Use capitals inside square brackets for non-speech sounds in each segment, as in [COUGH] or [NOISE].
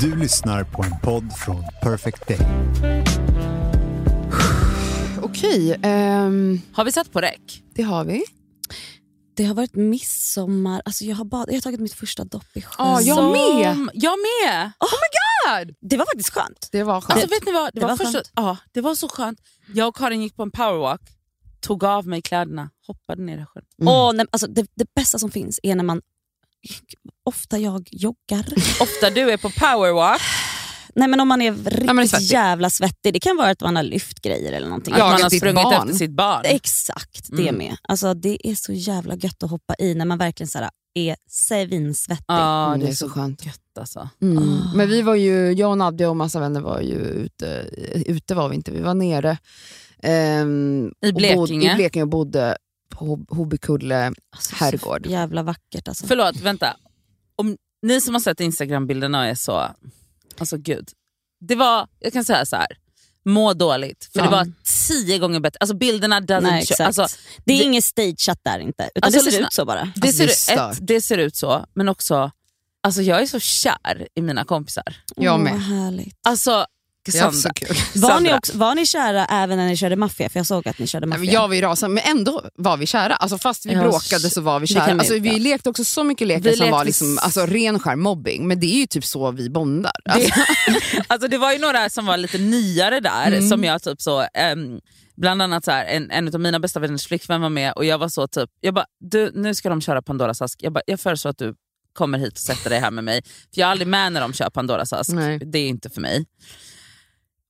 Du lyssnar på en podd från Perfect Day. Okej, ehm, Har vi satt på räck? det har vi. Det har varit midsommar, alltså jag, har bad, jag har tagit mitt första dopp i sjön. Ja, jag med. Som- Jag med! Det var faktiskt skönt. Det var skönt. Alltså vet ni vad? Det, Det var var första, skönt. ja, det var så skönt. Jag och Karin gick på en powerwalk, tog av mig kläderna, hoppade ner i sjön. Mm. Åh, nej, alltså, det, det bästa som finns är när man, ofta jag joggar. [LAUGHS] Ofta du är på powerwalk, nej men om man är riktigt det är svettig. jävla svettig, det kan vara att man har lyft grejer eller någonting. att man har sprungit barn. efter sitt barn. Exakt, det Mm. med. Alltså, det är så jävla gött att hoppa i när man verkligen så här, är svinsvettig. Ja, Mm, det är så skönt. gött alltså. Mm. Ah. Men vi var ju, jag och Nadja och massa vänner var ju ute, ute var vi inte, vi var nere ehm, I och bod- Blekinge. i Blekinge och bodde på Hob- Hobbykulle Alltså, herrgård. Så jävla vackert alltså. Förlåt, vänta. Om ni som har sett Instagram-bilderna är så... Alltså gud. Det var, jag kan säga så här. må dåligt. För Ja. det var tio gånger bättre. Alltså bilderna doesn't Nej, show. exakt. Alltså, det är det- inget stageat där inte, utan Alltså, det ser lyssna. ut så bara. det, Alltså, det ser, stört. ett, det ser ut så, men också... Alltså jag är så kär i mina kompisar. Jag Åh, med. vad härligt. Alltså, Det var Cassandra. kul. [LAUGHS] Var ni, också, var ni kära även när ni körde maffia? För jag såg att ni körde maffia. jag var ju rasande, men ändå var vi kära. Alltså, fast vi bråkade så var vi det kära. alltså, vi lekte också så mycket lekar Vi som var lekte liksom, s- alltså, ren skär mobbing, men det är ju typ så vi bondar. Alltså, [LAUGHS] Alltså det var ju några som var lite nyare där Mm. som jag typ så, ehm, bland annat så här, en, en av mina bästa vänners flickvän var med och jag var så typ, jag bara, du, nu ska de köra Pandoras ask, jag, bara, jag föreslår att du kommer hit och sätter dig här med mig. För jag är aldrig med när de kör Pandoras ask, Nej. det är inte för mig.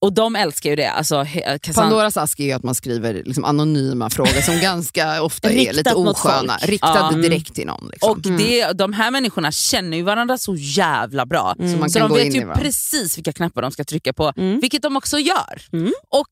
Och de älskar ju det. Alltså, Cassandra- Pandoras ask är ju att man skriver liksom, anonyma frågor som ganska ofta är lite osköna. Riktade Ja. direkt till någon. Liksom. Och det, de här människorna känner ju varandra så jävla bra. Så man Så kan de vet ju precis vilka knappar de ska trycka på, Mm. vilket de också gör. Mm. Och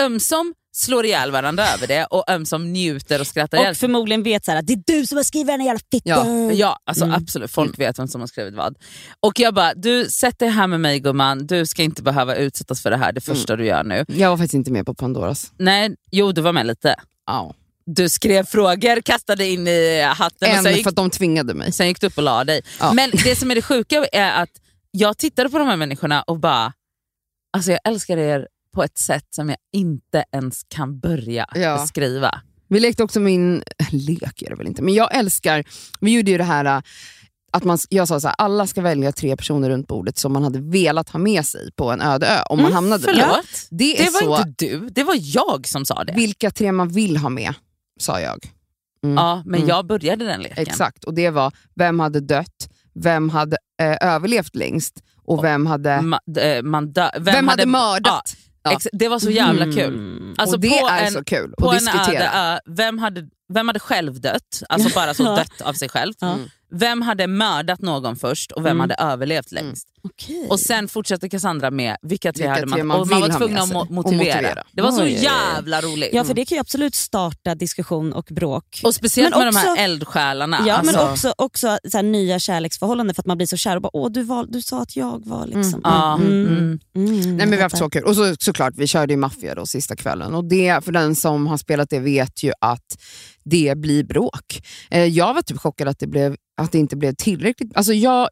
ömsom slår ihjäl varandra [LAUGHS] över det och ömsom njuter och skrattar ihjäl Och förmodligen vet så här, att det är du som har skrivit den här jävla fittan. Ja. Ja, alltså Mm. absolut. Folk vet vem som har skrivit vad. Och jag bara, du sätt dig här med mig gumman, du ska inte behöva utsättas för det här det första du gör nu. Jag var faktiskt inte med på Pandoras. Nej, jo du var med lite. Ja. Du skrev frågor, kastade in i hatten och En sen gick, för att de tvingade mig. sen gick du upp och la dig. Ja. Men det som är det sjuka är att jag tittade på de här människorna och bara, alltså jag älskar er på ett sätt som jag inte ens kan börja Ja. beskriva. Vi lekte också min, [LAUGHS] lek är det väl inte, men jag älskar, vi gjorde ju det här äh, att man, jag sa här, alla ska välja tre personer runt bordet som man hade velat ha med sig på en öde ö om man hamnade där. Förlåt? Det är Det var så, inte du, det var jag som sa det. vilka tre man vill ha med, sa jag. Mm. Ja, men Mm. jag började den leken. Exakt, och det var vem hade dött, vem hade eh, överlevt längst och vem hade, Ma- eh, man dö- vem, vem hade mördat. Ja, Ja. det var så jävla kul. Mm. Alltså och det på är en, så kul på att en diskutera. vem hade, vem hade själv dött? Alltså bara så dött av sig själv. Mm. Vem hade mördat någon först och vem Mm. hade överlevt längst? Okej. Och sen fortsätter Cassandra med vilka tre Vilka hade man, man och man var tvungen att motivera. motivera. Det var så Oj, oj. jävla roligt. Ja, för det kan ju absolut starta diskussion och bråk. Och speciellt Men med de också- här eldsjälarna. Ja, alltså, men också, också så här, nya kärleksförhållanden för att man blir så kär och bara åh du, val, du sa att jag var liksom... ja, Mm. mm. Mm, Nej, men vi har haft så kul. Och så, såklart, vi körde ju Maffia då sista kvällen. Och det, för den som har spelat det vet ju att det blir bråk. Eh, jag var typ chockad att det, blev, att det inte blev tillräckligt. Alltså jag,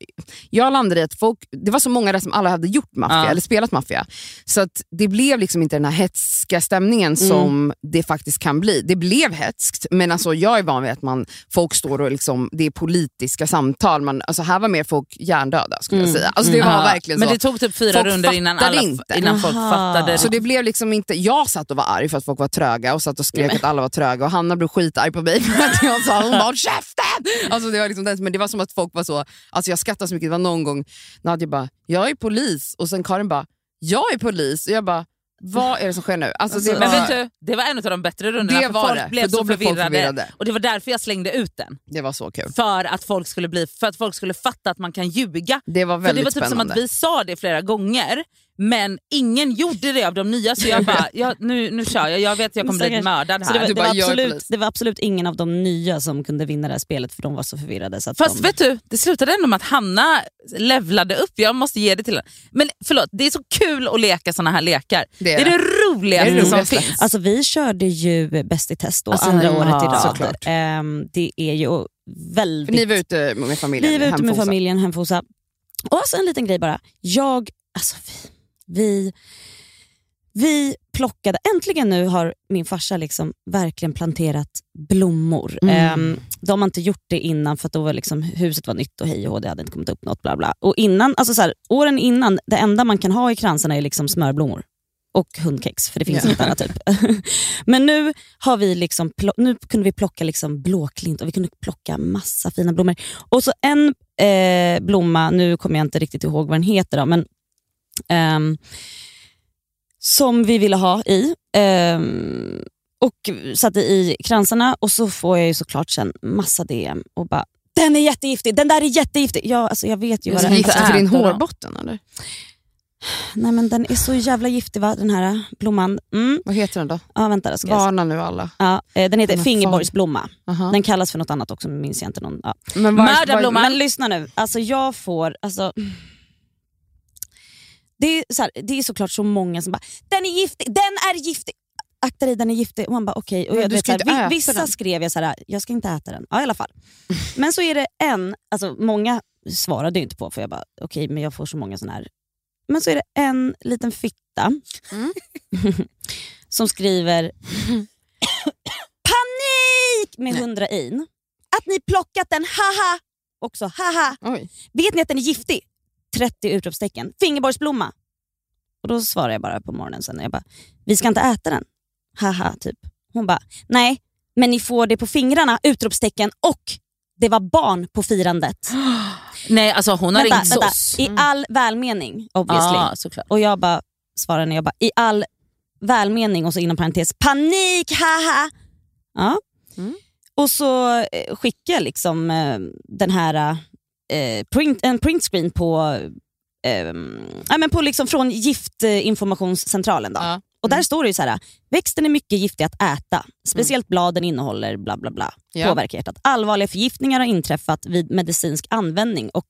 jag landade i att folk, det var så många där som alla hade gjort Maffia, Ja. eller spelat Maffia. Så att det blev liksom inte den här hetska stämningen som det faktiskt kan bli. Det blev hetskt, men alltså jag är van vid att man, folk står och liksom, det är politiska samtal. Man, alltså här var mer folk hjärndöda skulle jag Mm. säga. Alltså det var Ja, verkligen men så. det tog typ fyra Folk runder innan, alla, inte. innan folk Aha. fattade. Så det blev liksom inte, jag satt och var arg för att folk var tröga och satt och skrek att alla var tröga och Hanna blev skitarg på mig för att jag sa hon "Håll käften! Alltså det var liksom den, men det var som att folk var så, alltså jag skrattade så mycket, det var någon gång Nadja bara, jag är polis och sen Karin bara, jag är polis och jag bara, vad är det som sker nu? Alltså, det Men var, vet du, det var en av de bättre rundorna Det för var folk det, blev för då så blev folk förvirrade. förvirrade. Och det var därför jag slängde ut den. det var så kul. För att folk skulle, bli, för att folk skulle fatta att man kan ljuga. Det var För det väldigt var typ som spännande. att vi sa det flera gånger men ingen gjorde det av de nya så jag bara, ja, nu, nu kör jag, jag vet att jag kommer bli mördad Så det, här. var, det, var jag absolut, det var absolut ingen av de nya som kunde vinna det här spelet för de var så förvirrade. Så att Fast de, vet du, det slutade ändå med att Hanna levlade upp. Jag måste ge det till henne. Men förlåt, det är så kul att leka såna här lekar. Det Det är är det, roligaste, Det är det som finns. Alltså vi körde ju Bäst i test då, Alltså, andra ja, året i rad. såklart. Ehm, det är ju För väldigt... ni var ute med familjen? vi var ute med familjen Hemfosa. Och alltså en liten grej bara. Jag, alltså vi, vi, vi plockade, äntligen nu har min farsa liksom verkligen planterat blommor. Mm. Ehm, de har inte gjort det innan för att då var liksom, huset var nytt och hej och det hade inte kommit upp något. Bla bla. Och innan, alltså så här, åren innan, det enda man kan ha i kransarna är liksom smörblommor och hundkex, för det finns inget annat typ. [LAUGHS] Men nu, har vi liksom, nu kunde vi plocka liksom blåklint och vi kunde plocka massa fina blommor. Och så en eh, blomma, nu kommer jag inte riktigt ihåg vad den heter, då, men ehm, som vi ville ha i. ehm, och satte i kransarna och så får jag ju såklart sen massa DM och bara den är jättegiftig, den där är jättegiftig. Ja, alltså jag vet ju vad du inte gifta till din hårbotten eller? Nej men den är så jävla giftig va, den här blomman. Mm. Vad heter den då? Ja, vänta då ska jag Varna nu alla. ja, eh, Den heter Den är fingerborgsblomma. Aha. Den kallas för något annat också, men minns jag inte. Någon, ja. Men var- Mördarblomma. var- Men lyssna nu, alltså jag får... Alltså, det, är så här, det är såklart så många som bara “den är giftig, den är giftig”. Akta dig, den är giftig. Och man bara okej. Och jag, vet, så här, äta vissa den. skrev jag så här, jag ska inte äta den. Ja i alla fall. Men så är det en, alltså många svarade inte på för jag bara okej men jag får så många sådana här. Men så är det en liten fitta Mm. [LAUGHS] som skriver [LAUGHS] panik med hundra in. Att ni plockat den, haha! Också haha! Oj. Vet ni att den är giftig? 30 utropstecken. Fingerborgsblomma. Och då svarar jag bara på morgonen sen. Jag bara, vi ska inte äta den. Haha, typ. Hon bara, nej, men ni får det på fingrarna, utropstecken och det var barn på firandet. [GASPS] Nej, alltså hon har Vänta, ringt vänta. SOS. I all välmening obviously. Såklart. Och jag bara svarar henne, jag bara, i all välmening och så inom parentes, panik, haha. Ja. Mm. Och så eh, skickar jag liksom eh, den här eh, print, en printscreen på, eh, men på liksom från giftinformationscentralen. Då. Ja. Och där står det ju så här, växten är mycket giftig att äta. Speciellt bladen innehåller bla bla bla. Ja. Påverkar hjärtat. Allvarliga förgiftningar har inträffat vid medicinsk användning och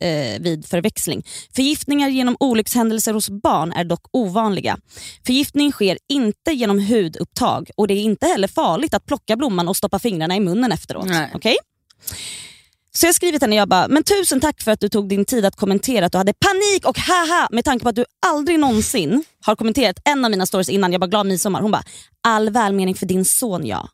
eh, vid förväxling. Förgiftningar genom olyckshändelser hos barn är dock ovanliga. Förgiftning sker inte genom hudupptag och det är inte heller farligt att plocka blomman och stoppa fingrarna i munnen efteråt. Nej. Okej? Så jag har skrivit henne, jag bara, men tusen tack för att du tog din tid att kommentera att du hade panik och haha med tanke på att du aldrig någonsin har kommenterat en av mina stories innan. Jag bara, glad midsommar. Hon bara, all välmening för din son ja.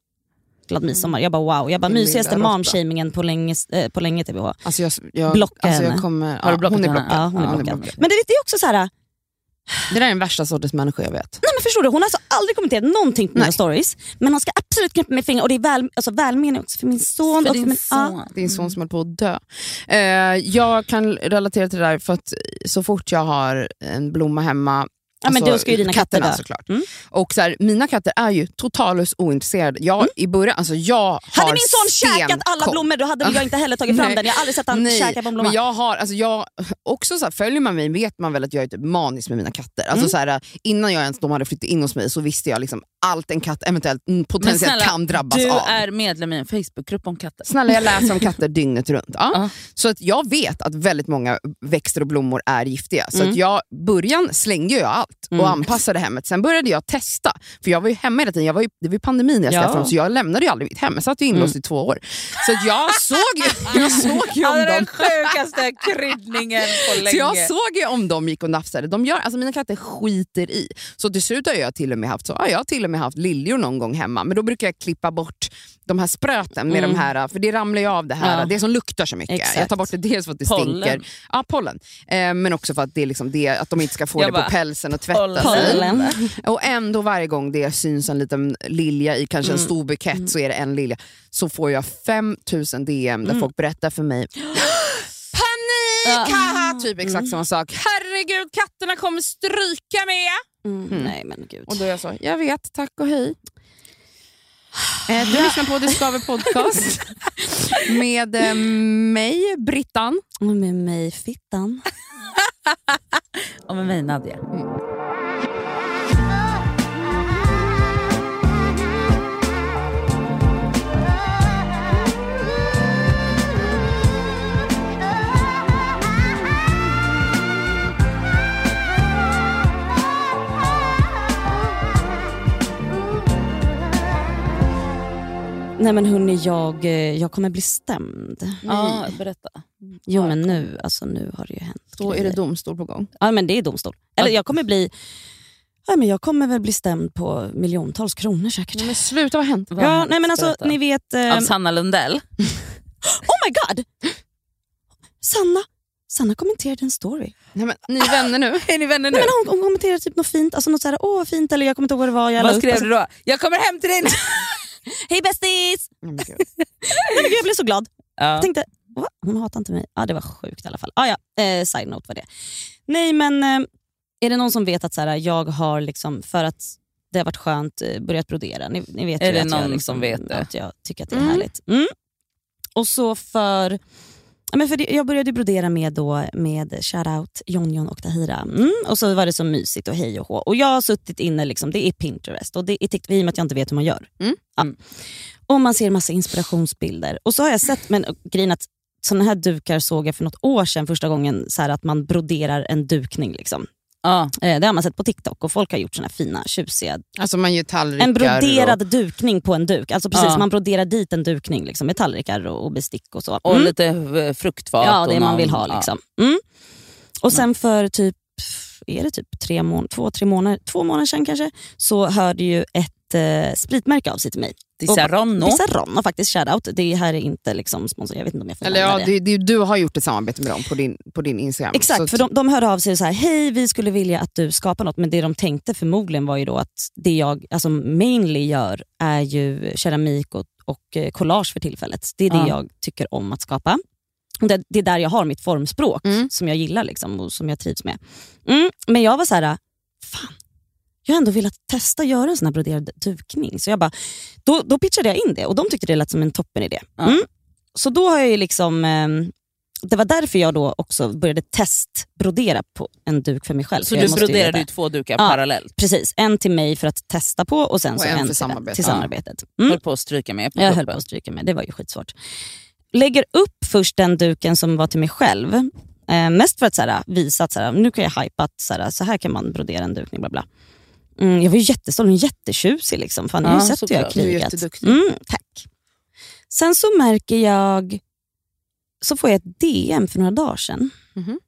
Glad midsommar. Jag bara wow. Jag bara, mysigaste momshamingen på länge, eh, på länge TBH. Alltså jag, jag, Blocka alltså jag henne. kommer, Har du blockat hon är henne? blockad. Ja, hon är Ja, blockad. Men det, det är också så här, Det där är den värsta sortens människa jag vet. men förstår du, hon har alltså aldrig kommenterat någonting på mina Nej. stories. Men hon ska absolut knäppa med fingret och det är väl, alltså välmening också för min son. För och din för min, son. Din son som höll på att dö. Eh, jag kan relatera till det där för att så fort jag har en blomma hemma Ja, men då ska ju dina katter katterna dö. såklart. Mm. Och så här, mina katter är ju totalus ointresserade. Jag, i början, alltså jag har Hade min son käkat alla blommor då hade jag inte heller tagit fram den. Jag har aldrig sett han Nej, käka på en blomma. men jag har, alltså jag, också så här, följer man mig vet man väl att jag är typ manisk med mina katter. Alltså Mm. så här, innan jag ens de hade flyttat in hos mig så visste jag liksom allt en katt eventuellt mm, potentiellt snälla, kan drabbas du av. är medlem i en Facebookgrupp om katter. Snälla jag läser om katter dygnet runt. Ja. Ja. Så att jag vet att väldigt många växter och blommor är giftiga. Så Mm. att jag, början slängde jag allt och Mm. anpassade hemmet. Sen började jag testa, för jag var ju hemma hela tiden. Jag var ju, det var ju pandemin när jag Ja. skaffade dem, så jag lämnade ju aldrig mitt hem. Jag satt ju inlåst i två år. Så jag [LAUGHS] såg ju, jag såg ju om dem. sjukaste kryddningen på [LAUGHS] Så jag såg ju om de gick och nafsade. De gör, alltså mina katter skiter i. Så till slut har jag till och med haft, så, ja, jag har till och med haft liljor någon gång hemma. Men då brukar jag klippa bort de här spröten med Mm. de här, för det ramlar ju av det här, Ja. det som luktar så mycket. Exakt. Jag tar bort det dels för att det Pollen. stinker, ja, pollen. Eh, men också för att, det är liksom det, att de inte ska få Jag det bara, på pälsen och tvätta sig. Pollen. [LAUGHS] Och ändå varje gång det syns en liten lilja i kanske en Mm. stor bukett så är det en lilja. Så får jag 5000 DM där Mm. folk berättar för mig [GASPS] Panik! Haha! Typ exakt Mm. samma sak. Herregud, katterna kommer stryka med! Mm. Nej men gud. Och då är jag så, jag vet, tack och hej. Eh, du lyssnar på Det Skaver podcast [LAUGHS] med eh, mig, Brittan. Och med mig Fittan. [LAUGHS] Och med mig Nadja. Nej men hörni, jag, eh, jag kommer bli stämd. Ja, berätta. Jo men nu, alltså, nu har det ju hänt Då är det domstol på gång. Ja men det är domstol. Eller jag kommer bli... Nej, men jag kommer väl bli stämd på miljontals kronor säkert. Men sluta, vad har hänt? Ja, nej, men alltså, ni vet... eh, Av Sanna Lundell. [LAUGHS] oh my god! Sanna, Sanna kommenterade en story. Nej, men, ni är vänner nu? [LAUGHS] Är ni vänner nu? Nej, men hon, hon kommenterade typ något fint, alltså något såhär, åh vad fint, eller jag kommer inte ihåg vad det var. Jag Vad skrev alltså, du då? Jag kommer hem till dig [LAUGHS] Hej bästis! Gud, [LAUGHS] jag blev så glad. Ja. Jag tänkte, Va? hon hatar inte mig. Ja, det var sjukt i alla fall. Ah, ja, eh, side note var det. Nej men eh, är det någon som vet att så här, jag har liksom, för att det har varit skönt, eh, börjat brodera. Ni, ni vet Är ju det att jag, någon liksom, som vet det? Att jag tycker att det är Mm. härligt. Mm. Och så för, men för det, jag började brodera med, då, med shoutout Jonjon och Tahira. Mm. Och så var det så mysigt och hej och hå. Och jag har suttit inne, liksom, det är Pinterest och det är TikTok, i och med att jag inte vet hur man gör. Mm. Ja. Och man ser massa inspirationsbilder. Och så har jag sett, men grejen att sådana här dukar såg jag för något år sedan första gången, så att man broderar en dukning. Liksom. Ja. Eh, det har man sett på TikTok och folk har gjort såna fina, tjusiga... Alltså man gör tallrikar. En broderad Och, dukning på en duk. Alltså precis, Ja. man broderar dit en dukning liksom, med tallrikar och, och bestick och så. Och Mm. lite eh, fruktfat. Ja, och det man någon- vill ha. Liksom. Mm. Och sen för typ, är det typ tre mån- två, tre månader, två månader sedan kanske, så hörde ju ett eh, spritmärke av sig till mig. Di Serrano. Di Serrano faktiskt, shoutout. Det här är inte liksom sponsor, jag vet inte om jag får eller ja, det. det, du har gjort ett samarbete med dem på din, på din Instagram. Exakt, Så- för de, de hörde av sig så här, hej vi skulle vilja att du skapar något, men det de tänkte förmodligen var ju då att det jag alltså mainly gör är ju keramik och, och eh, collage för tillfället. Det är det Ja. jag tycker om att skapa. Och Det, det är där jag har mitt formspråk Mm. som jag gillar liksom, och som jag trivs med. Mm, men jag var så här, fan, jag har ändå velat testa att göra en sån här broderad dukning. Så jag bara, då, då pitchade jag in det och de tyckte det lät som en toppenidé. Ja. Mm. Så då har jag liksom, ehm, det var därför jag då också började testbrodera på en duk för mig själv. Så du broderade ju två dukar Ja. parallellt. Precis, en till mig för att testa på och sen Och så en till, samarbete. till samarbetet. Mm. Höll på att stryka med på Jag höll på att stryka med, det var ju skitsvårt. Lägger upp först den duken som var till mig själv. Eh, mest för att så här, visa att så här, nu kan jag hypa att så här, så här kan man brodera en dukning. Bla bla. Mm, jag var ju jättestolt, är jättetjusig. Liksom. Fan, Ja, ju sett hur jag såklart. Du är. Mm, tack. Sen så märker jag, så får jag ett DM för några dagar sedan. Mhm.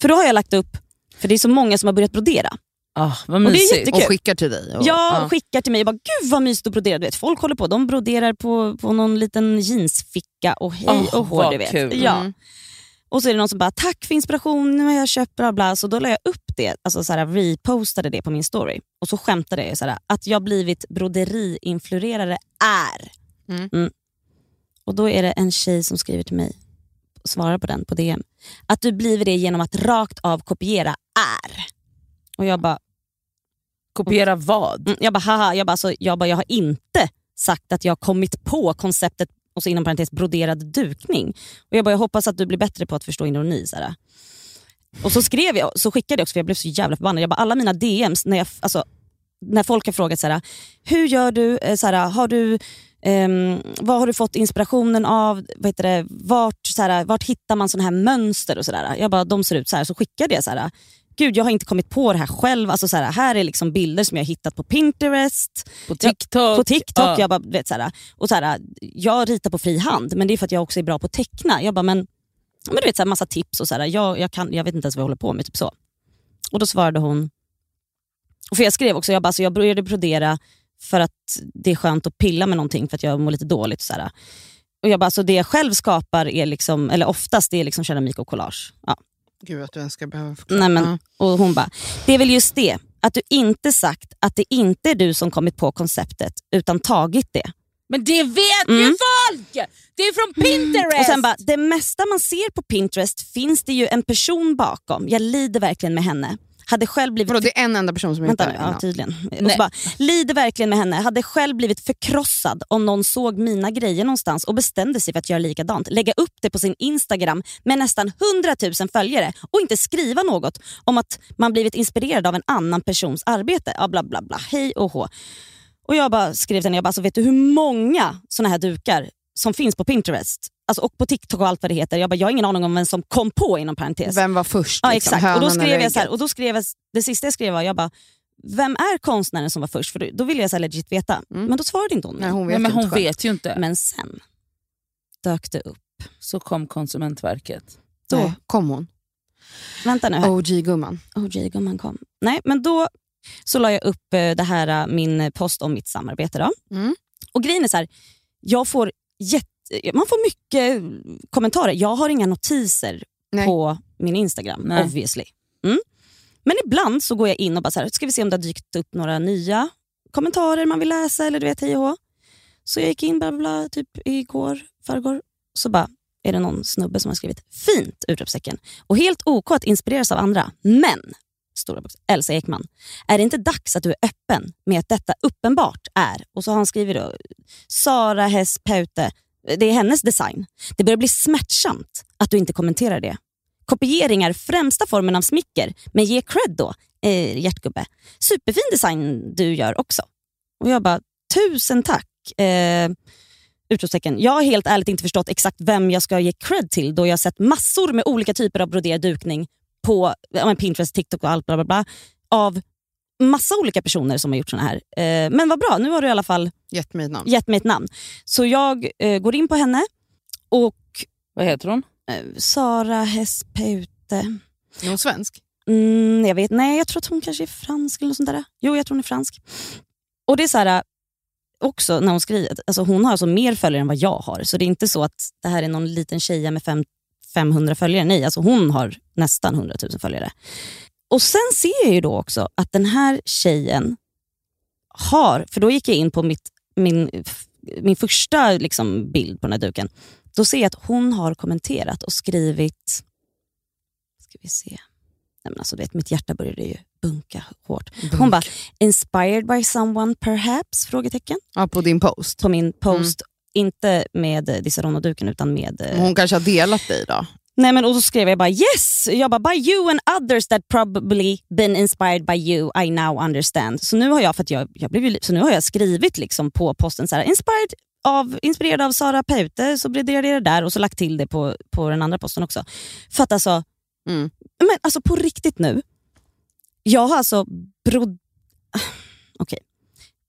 För då har jag lagt upp, för det är så många som har börjat brodera. Ah, vad Och det är mysigt. jättekul. Och skickar till dig. Och, Ja, ja. skickar till mig och bara gud vad mysigt att brodera. Du vet, folk håller på, de broderar på, på någon liten jeansficka och hej Åh, och hå. vad Du vet. kul. Ja. Mm. Och så är det någon som bara tack för inspiration, nu har jag köpt bla bla. Så då la jag upp det, alltså så här, repostade det på min story. Och så skämtade jag så här, att jag blivit broderiinfluerare är. Mm. Och då är det en tjej som skriver till mig, svarar på den på DM. Att du blivit det genom att rakt av kopiera är. Och jag bara, Kopiera vad? Mm, jag bara haha, jag, bara, alltså, jag, bara, jag har inte sagt att jag kommit på konceptet och så inom parentes broderad dukning. Och jag, bara, jag hoppas att du blir bättre på att förstå ironi. Så här. Och så skrev jag, så skickade jag också för jag blev så jävla förbannad. Jag bara, alla mina DMs, när, jag, alltså, när folk har frågat så här, hur gör du, eh, så här, har du Um, vad har du fått inspirationen av? Vad heter det, vart, så här, vart hittar man såna här mönster? och så där? Jag bara, de ser ut så här. Så skickade jag så här, gud jag har inte kommit på det här själv. Alltså, så här, här är liksom bilder som jag har hittat på Pinterest, På TikTok? på TikTok. Ja. Jag, bara, vet, så här, och så här, jag ritar på fri hand, men det är för att jag också är bra på att teckna. Jag bara, men, men du vet, så här, massa tips och så här, jag, jag, kan, jag vet inte ens vad jag håller på med. Typ så. Och då svarade hon, och för jag skrev också, jag, bara, så jag började brodera för att det är skönt att pilla med någonting för att jag mår lite dåligt. Så här. Och jag bara, så det jag själv skapar är liksom, eller oftast det är liksom keramik och collage. Ja. Gud att du ens ska behöva förklara. Nej, men. Och hon bara, det är väl just det, att du inte sagt att det inte är du som kommit på konceptet utan tagit det. Men det vet Mm. ju folk! Det är från Pinterest! Och sen bara, det mesta man ser på Pinterest finns det ju en person bakom. Jag lider verkligen med henne. Hade själv blivit... Vadå, det är en enda person som hittar nu, ja, tydligen. Och bara, lider verkligen med henne. Hade själv blivit förkrossad om någon såg mina grejer någonstans och bestämde sig för att göra likadant. Lägga upp det på sin Instagram med nästan 100 000 följare och inte skriva något om att man blivit inspirerad av en annan persons arbete. Ja, bla bla bla, hej och hå. Och jag bara skrev till henne, jag bara, alltså, vet du hur många såna här dukar som finns på Pinterest? Alltså, och på TikTok och allt vad det heter. Jag, bara, jag har ingen aning om vem som kom på inom parentes. Vem var först? Ja liksom, exakt. Och då skrev jag så här, och då skrev jag, det sista jag skrev var, jag bara, vem är konstnären som var först? För då- ville jag så här legit veta. Men då svarade inte hon. Nej, hon vet Nej, hon vet ju inte. Men sen dök det upp. Så kom Konsumentverket. Då, Nej, kom hon. Vänta nu. OG-gumman. OJ-gumman kom. Nej, men då så la jag upp eh, det här, eh, min post om mitt samarbete. Då. Mm. Och grejen är så här, jag får jätte, man får mycket kommentarer. Jag har inga notiser Nej. på min Instagram Nej. obviously. Mm. Men ibland så går jag in och bara så här, ska vi se om det har dykt upp några nya kommentarer man vill läsa eller du vet hej och. Så jag gick in bla bla, bla typ igår, förrgår. Så bara är det någon snubbe som har skrivit fint utropstecken och helt OK att inspireras av andra. Men, stora bokstäver, Elsa Ekman, är det inte dags att du är öppen med att detta uppenbart är, och så har han skrivit då, Sara Hess Paute, det är hennes design. Det börjar bli smärtsamt att du inte kommenterar det. Kopiering är främsta formen av smicker, men ge cred då, eh, hjärtgubbe. Superfin design du gör också. Och jag bara, tusen tack. Eh, utropstecken. Jag har helt ärligt inte förstått exakt vem jag ska ge cred till då jag sett massor med olika typer av broderad dukning på men Pinterest, TikTok och allt bla bla bla av massa olika personer som har gjort såna här. Eh, men vad bra, nu har du i alla fall Gett mig ett namn. gett mig ett namn. Så jag eh, går in på henne och Vad heter hon? eh, Sara Hespute. Är hon svensk? Mm, jag vet, nej, jag tror att hon kanske är fransk eller något sånt där. Jo, jag tror hon är fransk. Och det är så här, också när hon skriver, alltså hon har alltså mer följare än vad jag har. Så det är inte så att det här är någon liten tjeja med fem, 500 följare. Nej, alltså hon har nästan 100 000 följare. Och sen ser jag ju då också att den här tjejen har, för då gick jag in på mitt, min, min första liksom bild på den här duken. Då ser jag att hon har kommenterat och skrivit, ska vi se, Nej, men alltså, vet, mitt hjärta började ju bunka hårt. Hon bara, inspired by someone perhaps? Frågetecken. Ja, på din post. På min post, inte med eh, Disaronno-duken utan med... eh, Hon kanske har delat dig då? Nej, men, och så skrev jag bara yes, jag bara, by you and others that probably been inspired by you, I now understand. Så nu har jag, för att jag, jag blev ju, så nu har jag skrivit liksom på posten så här, inspired av, inspirerad av Sara Paute, så blev det det där och så lagt till det på, på den andra posten också. För att alltså, Mm. men alltså på riktigt nu, jag har alltså brod... [SIGHS] Okej.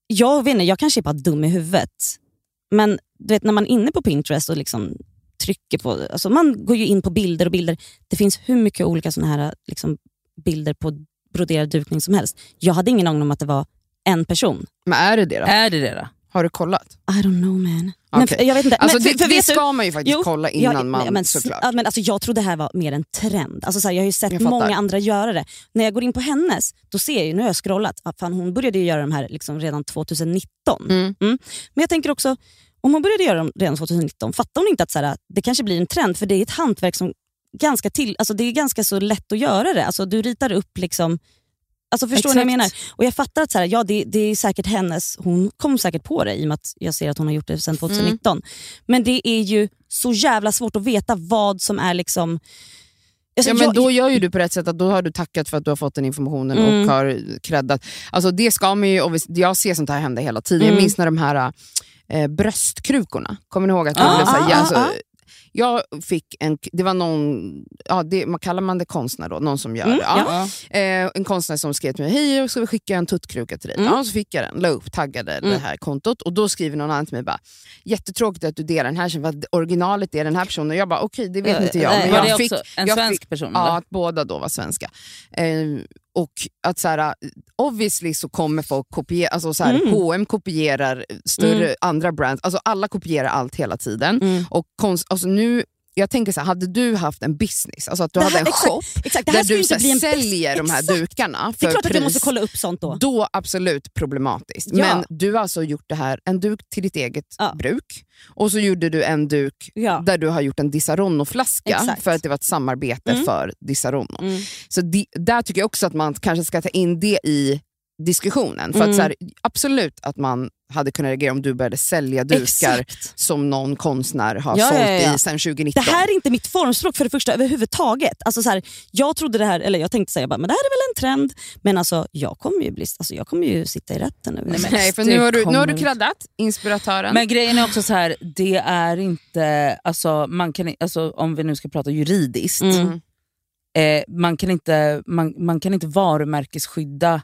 Jag vet inte, jag kanske är bara dum i huvudet. Men du vet när man är inne på Pinterest och liksom trycker på, alltså man går ju in på bilder och bilder. Det finns hur mycket olika såna här liksom, bilder på broderad dukning som helst. Jag hade ingen aning om att det var en person. Men är det det då? Är det det då? Har du kollat? I don't know man. Men, f- jag vet inte. Alltså men, det, för, det ska man ju faktiskt Jo, kolla innan jag, man, men, såklart. ja, men alltså, jag tror det här var mer en trend. Alltså, så här, jag har ju sett många andra göra det. När jag går in på hennes, då ser jag ju, nu har jag scrollat, ah, fan, hon började ju göra de här liksom redan 2019. Mm. Men jag tänker också, om hon började göra dem redan 2019, fattar hon inte att så här, det kanske blir en trend? För det är ett hantverk som ganska till, alltså, det är ganska så lätt att göra det. Alltså, du ritar upp liksom Alltså förstår ni vad jag menar? Och jag fattar att så här, ja, det, det är säkert hennes, hon kom säkert på det i och med att jag ser att hon har gjort det sedan 2019. Men det är ju så jävla svårt att veta vad som är liksom... Alltså, Ja, men jag- då gör ju du på rätt sätt, att då har du tackat för att du har fått den informationen Mm. och har creddat. Alltså det ska man ju, och jag ser sånt här hända hela tiden. Jag Mm. minns när de här eh, bröstkrukorna, kommer ni ihåg? att Ah, det blev så här, ah, ja, ah, alltså, ah. Jag fick en, det var någon, ja, det, man kallar man det konstnär då, någon som gör Mm, det. Ja. Ja. Eh, en konstnär som skrev till mig, hej ska vi skicka en tuttkruka till dig. Mm. Ja, så fick jag den, la upp, taggade det Mm. här kontot och då skriver någon annan till mig bara, jättetråkigt att du delar den här, för originalet är den här personen. Och jag bara, okej det vet Eh, inte jag. eh, Men Var jag det fick, också en svensk fick- person? Ja, att båda då var svenska. Eh, och att så här, obviously så kommer folk kopiera, alltså så här, Mm. H&M kopierar större Mm. andra brands, alltså alla kopierar allt hela tiden. Mm. Och konst, alltså nu, jag tänker så här, hade du haft en business, alltså att du Det hade här- en exakt, shop Exakt, där här du så här, säljer de här Exakt. dukarna Det är för klart att jag pris, måste kolla upp sånt då. då absolut problematiskt. Ja. Men du har alltså gjort det här, en duk till ditt eget Ja. bruk och så gjorde du en duk Ja. där du har gjort en Disaronno-flaska för att det var ett samarbete Mm. för Disaronno. Mm. Så di, där tycker jag också att man kanske ska ta in det i diskussionen. För Mm. att så här, absolut att man hade kunnat reagera om du började sälja dukar Exakt. som någon konstnär har Ja, sålt ja, ja. i sedan 2019. Det här är inte mitt formspråk för det första överhuvudtaget. Alltså så här, jag trodde det här, eller jag tänkte säga bara, men det här är väl en trend. Men alltså, jag kommer ju, bli, alltså, jag kommer ju sitta i rätten nu. Nej, Nej, för nu har du, nu har du kladdat inspiratören. Men grejen är också så här, det är inte, alltså, man kan, alltså, om vi nu ska prata juridiskt, Mm. eh, man, kan inte, man, man kan inte varumärkesskydda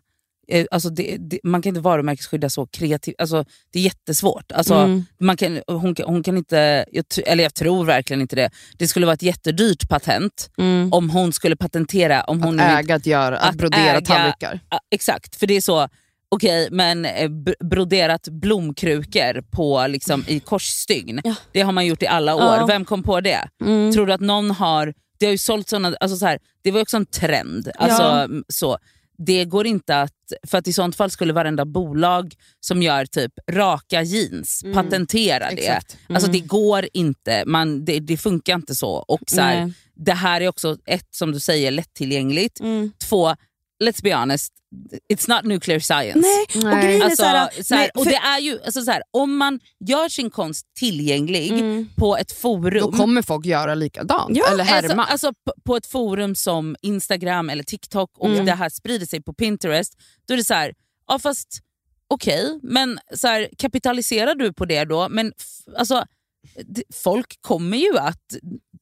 eh, alltså det, det, man kan inte varumärkesskydda så kreativt. Alltså, det är jättesvårt. Alltså, Mm. man kan, hon, kan- hon kan inte, jag, eller jag tror verkligen inte det. Det skulle vara ett jättedyrt patent Mm. om hon skulle patentera, om hon Att äga att göra, att, att brodera äga- tallrikar. Exakt, för det är så, okej men eh, broderat blomkrukor på, liksom, i korsstygn, Ja. det har man gjort i alla år. Ja. Vem kom på det? Mm. Tror du att någon har, det har ju sålt såna, alltså så här, det var också en trend. Alltså, Ja. så. Det går inte att, för att i sånt fall skulle varenda bolag som gör typ raka jeans Mm. patentera det. Exakt. Alltså det går inte, man, det, det funkar inte så. Och så här, det här är också ett, som du säger, lättillgängligt. Mm. Två, let's be honest, it's not nuclear science. Nej, och Nej. grejen är Alltså, såhär, så här, nej, och för- det är ju, alltså, så här, om man gör sin konst tillgänglig Mm. på ett forum Då kommer folk göra likadant. Ja, eller härma. Alltså, alltså på, ett forum som Instagram eller TikTok och Mm. det här sprider sig på Pinterest, då är det så här, ja fast okej, men så här, kapitaliserar du på det då? Men alltså, folk kommer ju att,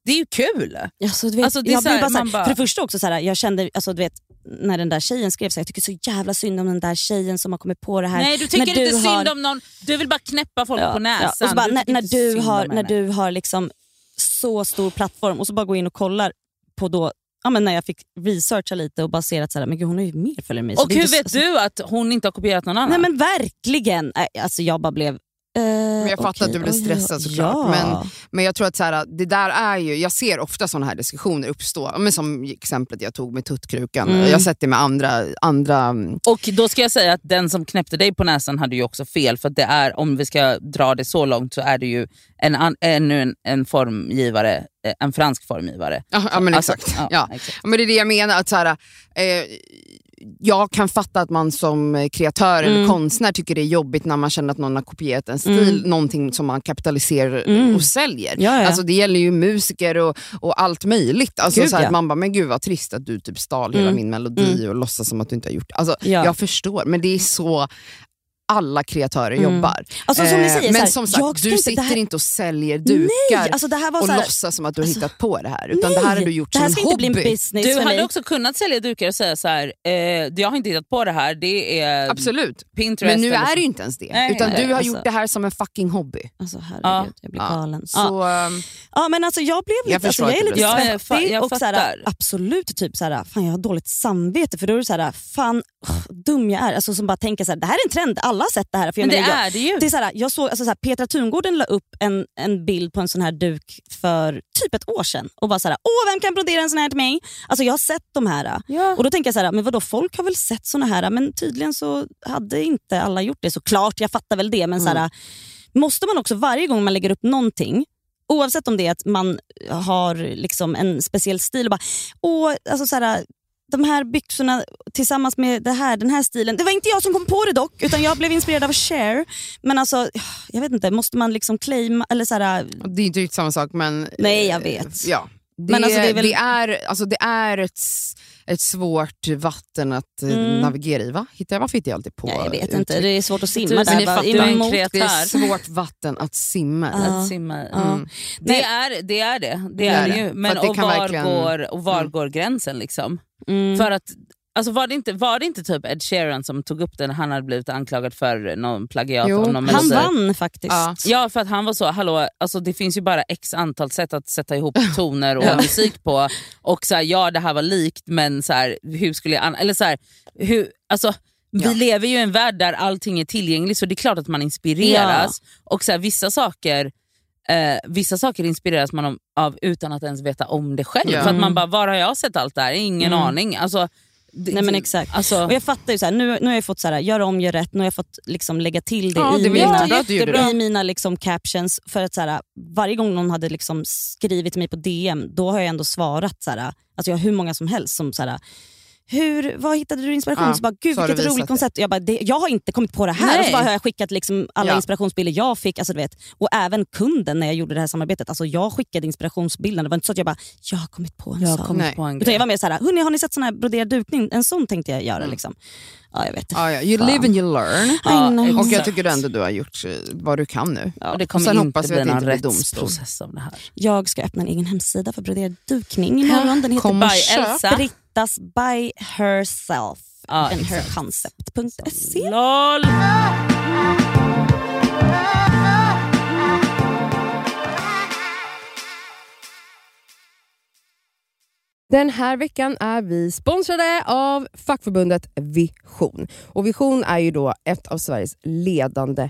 det är ju kul. Alltså, du vet, Alltså, det är jag så här, blir bara så här, man bara- För det första också, så här, jag kände, alltså, du vet, när den där tjejen skrev så jag tycker så jävla synd om den där tjejen som har kommit på det här. Nej du tycker När inte har- synd om någon, du vill bara knäppa folk Ja, på näsan. ja. Och så bara, Du när, när, du har, när du har liksom så stor plattform och så bara går in och kollar på då, ja, men när jag fick researcha lite och bara ser att så här, men gud, hon har ju mer följare än mig. Och hur inte vet alltså, du att hon inte har kopierat någon annan? Nej men verkligen. Nej, Alltså jag bara blev... eh, Men jag fattar okej, att du oj, stressad såklart. Ja. Men, men jag tror att så här, det där är ju, jag ser ofta sådana här diskussioner uppstå. Men som exemplet jag tog med tuttkrukan. Mm. Jag har sett det med andra, andra Och då ska jag säga att den som knäppte dig på näsan hade ju också fel. För det är, om vi ska dra det så långt så är det ju en, ännu en, en formgivare, eh, en fransk formgivare. Ja, ja men Alltså, exakt. ja, Ja. exakt. Ja, Men det är det jag menar. Att så här, eh, jag kan fatta att man som kreatör eller Mm. konstnär tycker det är jobbigt när man känner att någon har kopierat en stil, Mm. någonting som man kapitaliserar Mm. och säljer. Ja, ja. Alltså, det gäller ju musiker och, och allt möjligt. Alltså, Gud, så här, ja. att Man bara, men gud vad trist att du typ stal hela Mm. min melodi och låtsas som att du inte har gjort det. Alltså, Ja. Jag förstår, men det är så alla kreatörer Mm. jobbar. Alltså, som ni Eh, säger, men så här, som sagt, jag du sitter här- inte och säljer dukar Nej, alltså det här var och så här, låtsas som att du har alltså, hittat på det här. Utan det här har du gjort som en en hobby. business Du hade mig. också kunnat sälja dukar och säga så här, eh, jag har inte hittat på det här, det är Absolut. Pinterest. Men nu är så. det ju inte ens det. Nej, utan nej, du har alltså. gjort det här som en fucking hobby. Alltså herregud, Ja. jag blir Ja. galen. Så, Ja. ehm, Ja men alltså jag blev Jag lite, alltså, jag är att du lite jag svettig jag och såhär, fattar. absolut typ såhär, fan jag har dåligt samvete för då är det såhär, fan dum jag är. Alltså, som bara tänker såhär, det här är en trend, alla har sett det här. För jag Men det menar, jag, är det ju. det är såhär, jag såg, alltså, såhär, Petra Tungården la upp en, en bild på en sån här duk för typ ett år sedan och var såhär, åh vem kan brodera en sån här till mig? Alltså jag har sett de här. Ja. Och då tänker jag såhär, men vadå folk har väl sett såna här men tydligen så hade inte alla gjort det. Såklart, jag fattar väl det men Mm. såhär, måste man också varje gång man lägger upp någonting Oavsett om det är att man har liksom en speciell stil och bara, åh, alltså så här, de här byxorna tillsammans med det här, den här stilen. Det var inte jag som kom på det dock, utan jag blev inspirerad av Cher. Men alltså, jag vet inte, måste man liksom claima, eller så här, det är inte riktigt samma sak men... Nej, jag eh, vet. Ja. Det, Men alltså, det är väl- det är, alltså, det är ett, ett svårt vatten att eh, Mm. navigera i. Va? Hittar jag, varför hittar jag alltid på ja, jag vet uttryck? inte, det är svårt att simma Du- där. ni bara. Det är svårt vatten att simma i. Att simma i. Mm. Det, är, det är det. Det, Det är är det Men det och var, verkligen- går, och var Mm. går gränsen? liksom? Mm. För att, alltså var, det inte, var det inte typ Ed Sheeran som tog upp den när han hade blivit anklagad för någon plagiat Jo, någon Han vann faktiskt. Ja. Ja för att han var så, hallå, alltså det finns ju bara x antal sätt att sätta ihop [LAUGHS] toner och Ja. musik på. Och så här, ja det här var likt men så här, hur skulle jag... Eller så här, hur, alltså, vi Ja. lever ju i en värld där allting är tillgängligt så det är klart att man inspireras. Och så här, vissa saker Eh, vissa saker inspireras man av, av utan att ens veta om det själv. Ja. För att man bara, var har jag sett allt det här? Ingen Mm. aning. Alltså, det, Nej men exakt. Alltså, Och jag fattar ju så här, nu, nu har jag fått så här, göra om, gör rätt, nu har jag fått liksom lägga till det Ja, i det mina, jättebra i mina liksom captions. För att så här, varje gång någon hade liksom skrivit till mig på DM, då har jag ändå svarat. Så här, alltså jag har hur många som helst som så här, hur, vad hittade du inspiration? Ja, så bara, Gud så vilket roligt det. koncept. Jag, bara, det, jag har inte kommit på det här. Nej. Och så bara har jag skickat liksom alla Ja. inspirationsbilder jag fick. Alltså, du vet. Och även kunden när jag gjorde det här samarbetet. Alltså, jag skickade inspirationsbilderna. Det var inte så att jag bara, jag har kommit på en jag har sak. kommit Nej. på en Utan grej. jag var mer såhär, hörni har ni sett sån här broderad dukning? En sån tänkte jag göra. Mm. Liksom. Ja, jag vet. Ja, ja. You Fan. live and you learn. Ja. Och jag tycker ändå du har gjort eh, vad du kan nu. Och det kommer sen inte hoppas vi bli att det inte blir domstol. rättsprocess av det här. Jag ska öppna en egen hemsida för broderad dukning imorgon. Den heter Kom och By. Elsa. Brittas by herself. Ja, and herconcept.se. LOL! Den här veckan är vi sponsrade av fackförbundet Vision. Och Vision är ju då ett av Sveriges ledande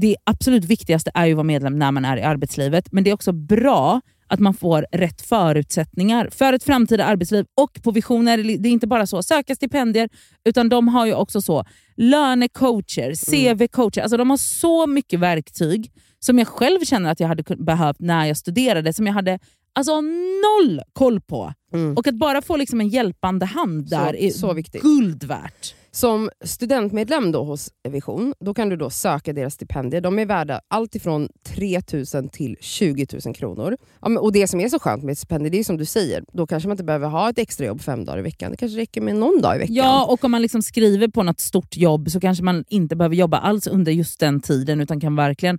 det absolut viktigaste är ju att vara medlem när man är i arbetslivet, men det är också bra att man får rätt förutsättningar för ett framtida arbetsliv. Och på Vision är det, är inte bara så söka stipendier, utan de har ju också så lönecoacher, CV-coacher. Alltså de har så mycket verktyg som jag själv känner att jag hade behövt när jag studerade, som jag hade alltså noll koll på. Mm. Och att bara få liksom en hjälpande hand Så- där är så viktigt. guld värt. Som studentmedlem då hos Vision då kan du då söka deras stipendier. De är värda allt ifrån 3 000 till 20 000 kronor. Ja, men, och Det som är så skönt med ett stipendium det är som du säger, då kanske man inte behöver ha ett extra jobb fem dagar i veckan. Det kanske räcker med någon dag i veckan. Ja, och om man liksom skriver på något stort jobb så kanske man inte behöver jobba alls under just den tiden utan kan verkligen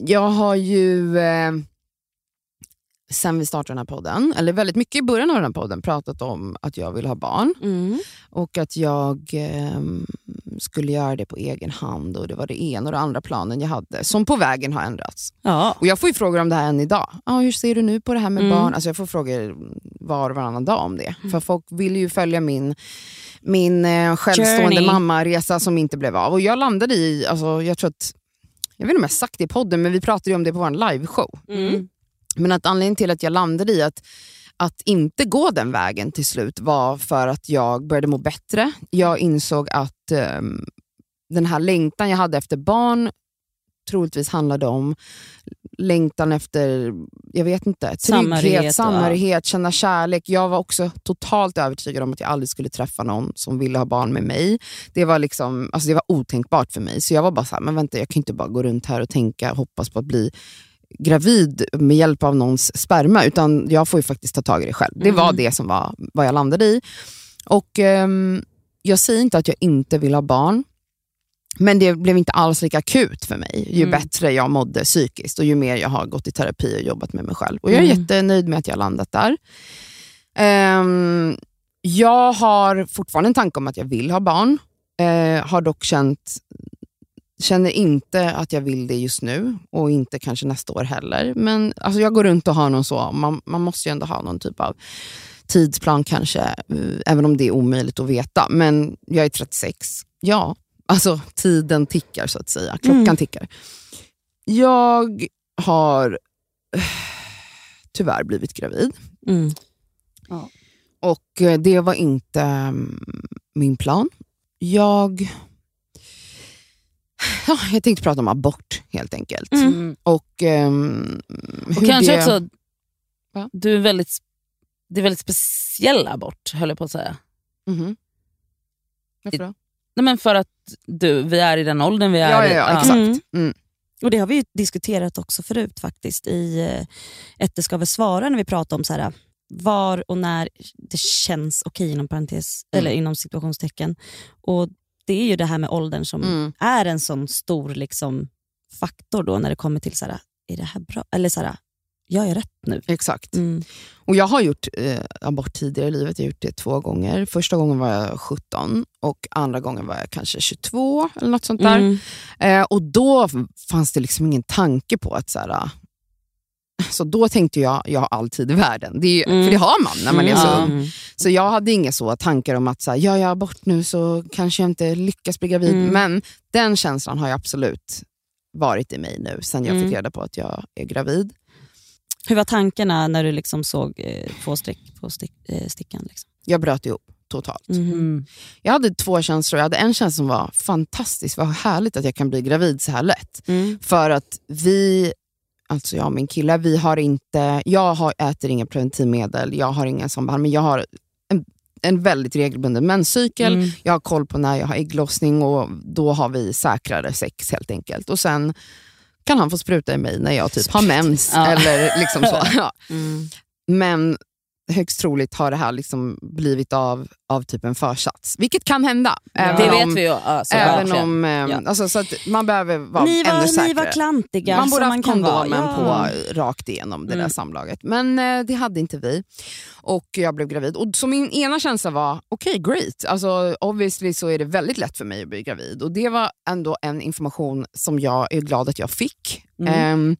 Jag har ju eh, sen vi startade den här podden, eller väldigt mycket i början av den här podden, pratat om att jag vill ha barn Mm. och att jag eh, skulle göra det på egen hand och det var det ena och det andra planen jag hade som på vägen har ändrats. Ja. Och Jag får ju frågor om det här än idag. Ah, hur ser du nu på det här med Mm. barn? Alltså jag får frågor var och varannan dag om det. För folk vill ju följa min, min eh, självstående Journey. mammaresa som inte blev av. Och jag landade i, alltså, jag tror att, jag vet inte om jag sagt det i podden, men vi pratade ju om det på vår liveshow. Mm. Men att anledningen till att jag landade i att, att inte gå den vägen till slut var för att jag började må bättre. Jag insåg att ehm, den här längtan jag hade efter barn troligtvis handlade om längtan efter, jag vet inte, trygghet, Samhörighet samhörighet, och- känna kärlek. Jag var också totalt övertygad om att jag aldrig skulle träffa någon som ville ha barn med mig. Det var, liksom, alltså det var otänkbart för mig. Så jag var bara så här, men vänta jag kan inte bara gå runt här och tänka hoppas på att bli gravid med hjälp av någons sperma, utan jag får ju faktiskt ta tag i det själv. Det var Mm. det som var vad jag landade i. Och ehm, Jag säger inte att jag inte vill ha barn, men det blev inte alls lika akut för mig ju Mm. bättre jag mådde psykiskt och ju mer jag har gått i terapi och jobbat med mig själv. Och Jag är Mm. jättenöjd med att jag har landat där. Ehm, jag har fortfarande en tanke om att jag vill ha barn. Eh, har dock känt, känner inte att jag vill det just nu och inte kanske nästa år heller. Men alltså jag går runt och har någon så, man, man måste ju ändå ha någon typ av tidsplan kanske, eh, även om det är omöjligt att veta. Men jag är 36. Ja, alltså tiden tickar så att säga. Klockan Mm. tickar. Jag har [SIGHS] tyvärr blivit gravid. Mm. Och eh, det var inte mm, min plan. Jag... [SIGHS] Ja, jag tänkte prata om abort helt enkelt. Mm. Och, ehm, Och kanske det... också, Va? du är väldigt, det är väldigt speciell abort, höll jag på att säga. Mhm. Varför då? Nej, men för att du, vi är i den åldern vi är Ja, ja, ja, exakt. Mm. Mm. Och Det har vi ju diskuterat också förut faktiskt i eh, Ett ska väl svara när vi pratar om så här, var och när det känns okej inom parentes, Mm. eller inom situationstecken. Och Det är ju det här med åldern som Mm. är en sån stor liksom, faktor då när det kommer till så här, är det här bra? Eller så här, jag rätt nu? Exakt. Mm. Och Jag har gjort eh, abort tidigare i livet. Jag har gjort det två gånger. Första gången var jag 17 och andra gången var jag kanske 22 eller något sånt där. Mm. Eh, och Då fanns det liksom ingen tanke på att så här, så då tänkte jag, jag har all tid i världen. Det är Mm. För det har man när man är Mm. så Ja. ung. Så jag hade inga så tankar om att så här, gör jag abort nu så kanske jag inte lyckas bli gravid. Mm. Men den känslan har absolut varit i mig nu sen jag Mm. fick reda på att jag är gravid. Hur var tankarna när du liksom såg eh, två streck på stick, eh, stickan? Liksom? Jag bröt ihop totalt. Mhm. Mm. Jag hade två känslor. Jag hade en känsla som var fantastisk, vad härligt att jag kan bli gravid så här lätt. Mm. För att vi, alltså jag och min kille, vi har inte, jag har, äter inga preventivmedel, jag har ingen sån behandling, men jag har en, en väldigt regelbunden menscykel. Mm. Jag har koll på när jag har ägglossning och då har vi säkrare sex helt enkelt. Och sen kan han få spruta i mig när jag typ har mens. Ja. Eller liksom så. [LAUGHS] Ja. Mm. Men högst troligt har det här liksom blivit av, av typ en försats. Vilket kan hända. även Det om, vet vi ju. Alltså, Även verkligen. om, Ja. alltså, så att man behöver vara Ni, ännu var, säkrare. ni var klantiga Man borde vara. kondomen Ja. på rakt igenom det där Mm. samlaget. Men eh, det hade inte vi. Och jag blev gravid. Och så min ena känsla var, okej great. Alltså, obviously så är det väldigt lätt för mig att bli gravid. Och det var ändå en information som jag är glad att jag fick. Mm. Ehm,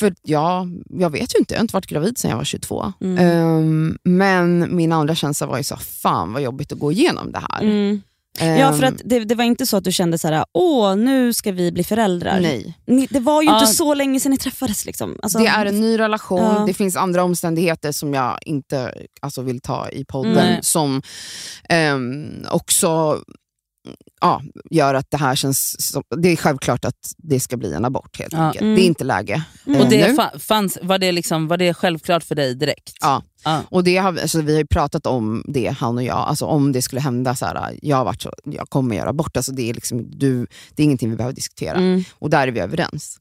för ja, jag vet ju inte, jag har inte varit gravid sedan jag var 22. Mm. Ehm, men min andra känsla var ju så, fan vad jobbigt att gå igenom det här. Mm. Ja, Ehm, för att det, det var inte så att du kände så här, åh nu ska vi bli föräldrar. Nej. Ni, det var ju Ja. inte så länge sedan ni träffades. Liksom. Alltså, det är en ny relation, Ja. det finns andra omständigheter som jag inte alltså, vill ta i podden Nej. som ehm, också ja, gör att det här känns... Som, det är självklart att det ska bli en abort helt Ja. enkelt. Mm. Det är inte läge eh, Och det nu. fa- fanns, var, det liksom, var det självklart för dig direkt? Ja. Ja. Och det har, vi- alltså, vi har pratat om det, han och jag. Alltså, om det skulle hända, så här, jag, har varit så, jag kommer göra abort. Alltså, det, är liksom, du, det är ingenting vi behöver diskutera. Mm, Och där är vi överens.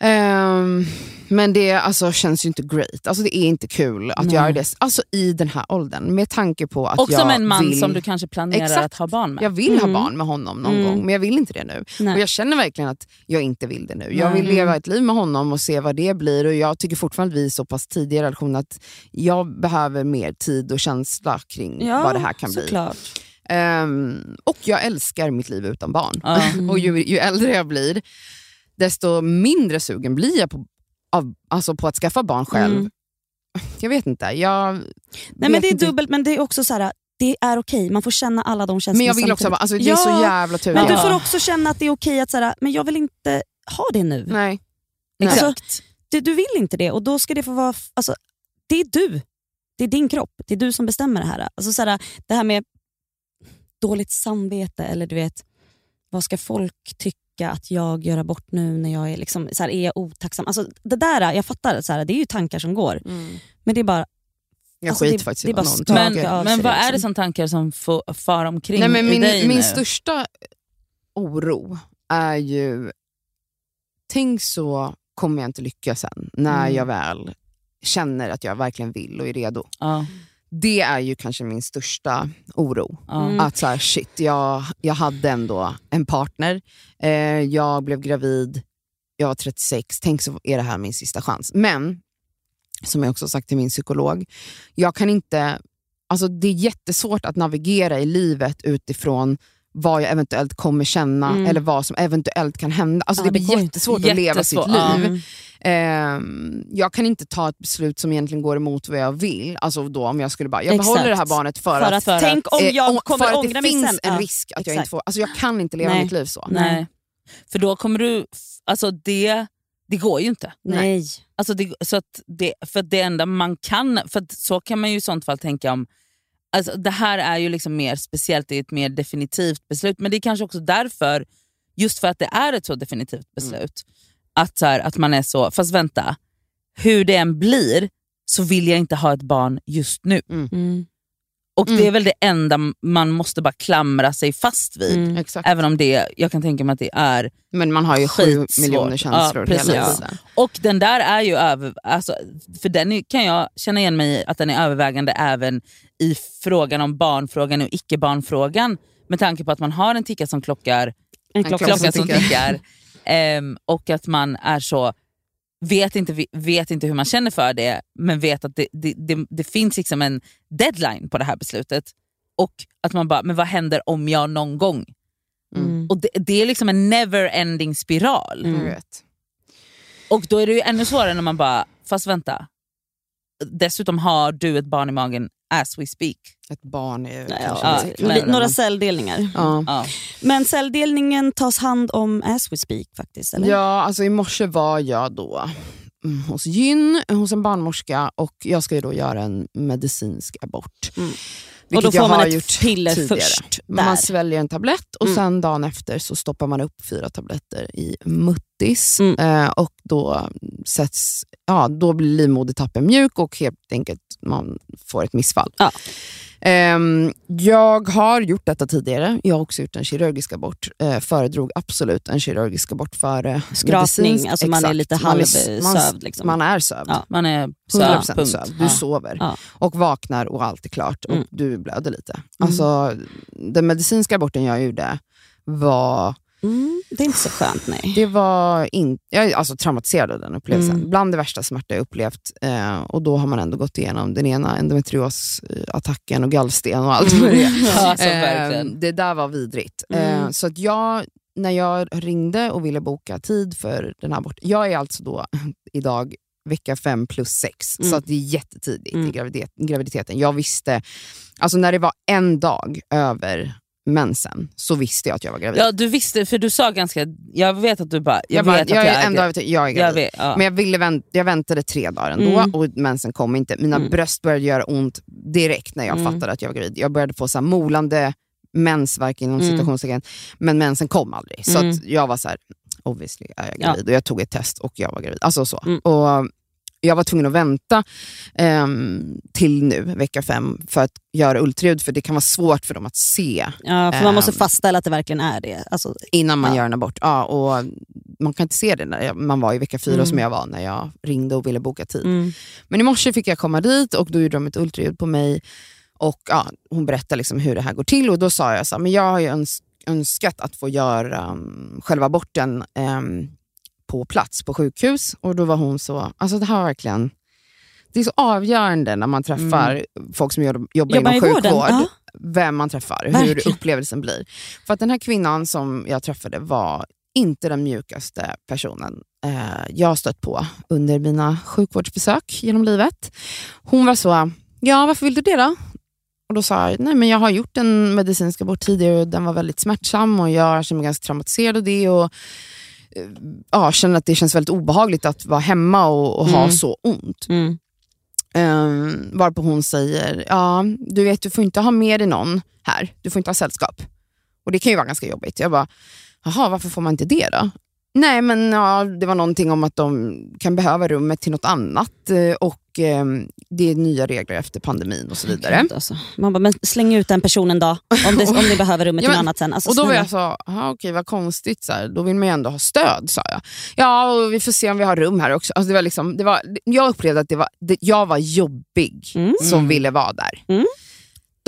Mm. Ehm, men det alltså, känns ju inte great. Alltså, det är inte kul att Nej. göra det alltså, i den här åldern. Med tanke på att Och jag som en man vill, som du kanske planerar Exakt. att ha barn med. jag vill Mm. ha barn med honom någon Mm. gång, men jag vill inte det nu. Nej. Och Jag känner verkligen att jag inte vill det nu. Jag vill Nej. leva ett liv med honom och se vad det blir. Och Jag tycker fortfarande att vi är så pass tidiga i relationen att jag behöver mer tid och känsla kring ja, vad det här kan bli. såklart. Ehm, och jag älskar mitt liv utan barn. Ja. [LAUGHS] Och ju, ju äldre jag blir, desto mindre sugen blir jag på, av, alltså på att skaffa barn själv. Mm. [LAUGHS] Jag vet inte. Jag Nej, vet men det är inte. dubbelt, men det är också så här, det är okej. Man får känna alla de känslorna Men jag vill också alltså, det är Ja, så jävla tur. Men du får också känna att det är okej att så här, men jag vill inte ha det nu. Nej. Nej. Alltså, du, du vill inte det och då ska det få vara... Alltså, det är du. Det är din kropp. Det är du som bestämmer det här. Alltså, så här det här med dåligt samvete eller du vet, vad ska folk tycka att jag gör abort nu när jag är, liksom, så här, är jag otacksam? Alltså, det där, jag fattar, så här, det är ju tankar som går. Men det är bara... Jag Alltså, skiter det- faktiskt det i bara någon Men, men sig, vad är det liksom. som tankar som får- far omkring Nej, men i min, dig min nu? största oro är ju, tänk så kommer jag inte lyckas sen när Mm. jag väl känner att jag verkligen vill och är redo. Ja, Det är ju kanske min största oro. Mm. Att så här, shit, jag, jag hade ändå en partner, eh, jag blev gravid, jag var 36, tänk så är det här min sista chans. Men, som jag också sagt till min psykolog, jag kan inte, alltså det är jättesvårt att navigera i livet utifrån vad jag eventuellt kommer känna Mm. eller vad som eventuellt kan hända. Alltså Ja, det blir inte. jättesvårt att leva sitt Jättesvårt, liv. Mm. Ehm, jag kan inte ta ett beslut som egentligen går emot vad jag vill. Alltså då om jag skulle bara, jag Exakt. behåller det här barnet för, För att, att, tänk om eh, jag om- kommer för att ångra det finns en risk att jag exakt. inte får, alltså jag kan inte leva Nej. mitt liv så. Nej. För då kommer du... Alltså det, det går ju inte. Nej. Alltså det, så att det, för det enda man kan, för så kan man ju i sånt fall tänka om, alltså det här är ju liksom mer speciellt, det är ett mer definitivt beslut, men det är kanske också därför, just för att det är ett så definitivt beslut, att, så här, att man är så, fast vänta, hur det än blir så vill jag inte ha ett barn just nu. Mm. Och Mm. det är väl det enda man måste bara klamra sig fast vid. Mm. Exakt. Även om det, jag kan tänka mig att det är Men man har ju sju miljoner känslor Ja, hela precis. tiden. Och den där är ju över, alltså, för den är- kan jag känna igen mig i att den är övervägande även i frågan om barnfrågan och icke-barnfrågan. Med tanke på att man har en ticka som klockar, En klocka klocka klocka som som tickar. tickar ehm, och att man är så vet inte, vet inte hur man känner för det men vet att det, det, det, det finns liksom en deadline på det här beslutet. Och att man bara, men vad händer om jag någon gång? Mm. Och det, det är liksom en never ending spiral. Vet. Och då är det ju ännu svårare när man bara, fast vänta. Dessutom har du ett barn i magen as we speak. Ett barn är Ja, kanske ja, kul, några celldelningar. Ja. Ja. Men celldelningen tas hand om as we speak faktiskt, eller? Ja, alltså i morse var jag då mm, hos gyn, hos en barnmorska och jag ska ju då göra en medicinsk abort. Mm. Vilket Och då jag får man ett gjort piller tidigare. först. Där. Man sväljer en tablett och Mm. sen dagen efter så stoppar man upp fyra tabletter i muttis Mm. eh, och då, sätts, ja, då blir livmodertappen mjuk och helt enkelt man får ett missfall. Ja. Ehm, jag har gjort detta tidigare. Jag har också gjort en kirurgisk abort. Eh, föredrog absolut en kirurgisk abort före Skrapning, alltså man är lite Man är- man- halvsövd. Liksom. Man är sövd. Ja. Man är 100% sövd, punkt. sövd. Du Ja. sover och vaknar och allt är klart och Mm. du blöder lite. Alltså, den medicinska aborten jag gjorde var, Mm, det är inte så skönt nej. det var in, jag är alltså traumatiserad av den upplevelsen. Mm. Bland det värsta smärta jag upplevt. Eh, och då har man ändå gått igenom den ena endometriosattacken och gallsten och allt vad det [LAUGHS] är. Ja, Eh, verkligen. det där var vidrigt. Mm. Eh, så att jag, när jag ringde och ville boka tid för den här aborten, jag är alltså då [LAUGHS] idag vecka fem plus sex, Mm. så att det är jättetidigt Mm. i graviditet, graviditeten. Jag visste, alltså när det var en dag över mensen så visste jag att jag var gravid. Ja, du visste, för du sa ganska... Jag vet att du bara... Jag, jag, bara, vet att jag, jag är gravid. jag är Jag gravid. vet, ja. Men jag, ville vänt, jag väntade tre dagar ändå Mm. och mensen kom inte. Mina Mm. bröst började göra ont direkt när jag Mm. fattade att jag var gravid. Jag började få så här molande mensvärk inom Mm. citationstecken, men mensen kom aldrig. Så Mm. jag var så här, obviously är jag Ja. gravid. Och jag tog ett test och jag var gravid. Alltså så. Mm. Och jag var tvungen att vänta ehm, till nu, vecka fem, för att göra ultraljud, för det kan vara svårt för dem att se Ja, för man måste Ehm. fastställa att det verkligen är det. Alltså, innan man Ja. gör en abort. Ja, och man kan inte se det när jag, man var i vecka fyra Mm. som jag var när jag ringde och ville boka tid. mm. Men i morse fick jag komma dit och då gjorde de ett ultraljud på mig. Och ja, Hon berättade liksom hur det här går till och då sa jag så här, men jag har önskat att få göra um, själva aborten ehm, på plats på sjukhus. Och då var hon så, alltså det här verkligen, det är så avgörande när man träffar folk som jobbar, Jobbar inom i sjukvård, ja. vem man träffar, hur Verkligen. upplevelsen blir. För att den här kvinnan som jag träffade var inte den mjukaste personen eh, jag stött på under mina sjukvårdsbesök genom livet. Hon var så, ja varför vill du det då? Och Då sa jag, nej men jag har gjort en medicinsk abort tidigare och den var väldigt smärtsam och jag känner mig ganska traumatiserad av det. Och, ja, känner att det känns väldigt obehagligt att vara hemma och, och ha Mm. så ont. Mm. Um, varpå hon säger, ja du vet du får inte ha med dig någon här, du får inte ha sällskap. Och det kan ju vara ganska jobbigt. Jag bara, jaha varför får man inte det då? Nej men ja, det var någonting om att de kan behöva rummet till något annat eh, och ehm, det är nya regler efter pandemin och så vidare. Gud, alltså. Man bara, men släng ut den personen då, om, det, om ni behöver rummet [LAUGHS] Ja, till något annat sen. Alltså, och då var snälla. jag så, aha, okej vad konstigt, så här, då vill man ju ändå ha stöd sa jag. Ja, och vi får se om vi har rum här också. Alltså, det var liksom, det var, jag upplevde att det var, det, jag var jobbig Mm. som ville vara där. Mm.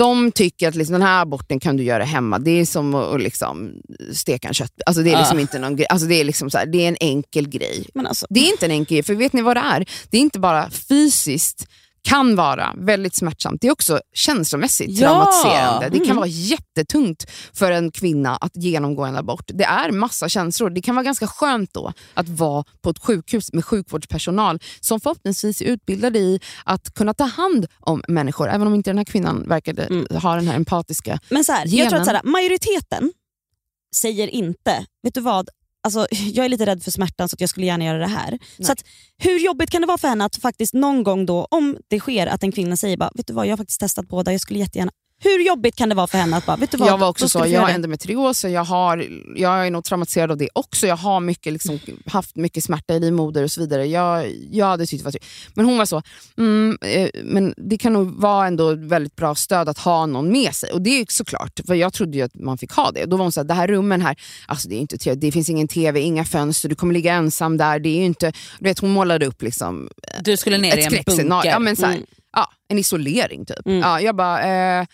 De tycker att liksom, den här aborten kan du göra hemma. Det är som att att liksom, steka en kött. Alltså, det, är liksom Ah. inte någon grej. Alltså, det, är liksom så här, det är en enkel grej. Alltså, Det är inte en enkel grej, för vet ni vad det är? Det är inte bara fysiskt kan vara väldigt smärtsamt. Det är också känslomässigt Ja. traumatiserande. Det kan Mm. vara jättetungt för en kvinna att genomgå en abort. Det är massa känslor. Det kan vara ganska skönt då att vara på ett sjukhus med sjukvårdspersonal som förhoppningsvis är utbildade i att kunna ta hand om människor. Även om inte den här kvinnan verkade Mm. ha den här empatiska... Men så här, jag tror att så Genen. här, majoriteten säger inte, vet du vad, alltså, [LAUGHS] jag är lite rädd för smärtan så jag skulle gärna göra det här. Så att, hur jobbigt kan det vara för henne att faktiskt någon gång då, om det sker att en kvinna säger bara, vet du vad, jag har faktiskt testat båda, jag skulle jättegärna hur jobbigt kan det vara för henne att bara, vet du vad, Jag var också så, jag har endometrios jag, har, jag är nog traumatiserad av det också. Jag har mycket, liksom, haft mycket smärta i livmoder och så vidare. Jag, jag hade tyckt det var. Men hon var så, mm, eh, men det kan nog vara ändå väldigt bra stöd att ha någon med sig. Och det är såklart, för jag trodde ju att man fick ha det. Då var hon så här, det här rummen här, alltså det är inte trevligt. Det finns ingen tv, inga fönster, du kommer ligga ensam där. Det är ju inte, du vet, hon målade upp liksom, Du skulle ner i ett en skräckscenario. bunker. Ja, men så här, Mm. Ja, en isolering typ. Mm. Ja, jag bara, eh,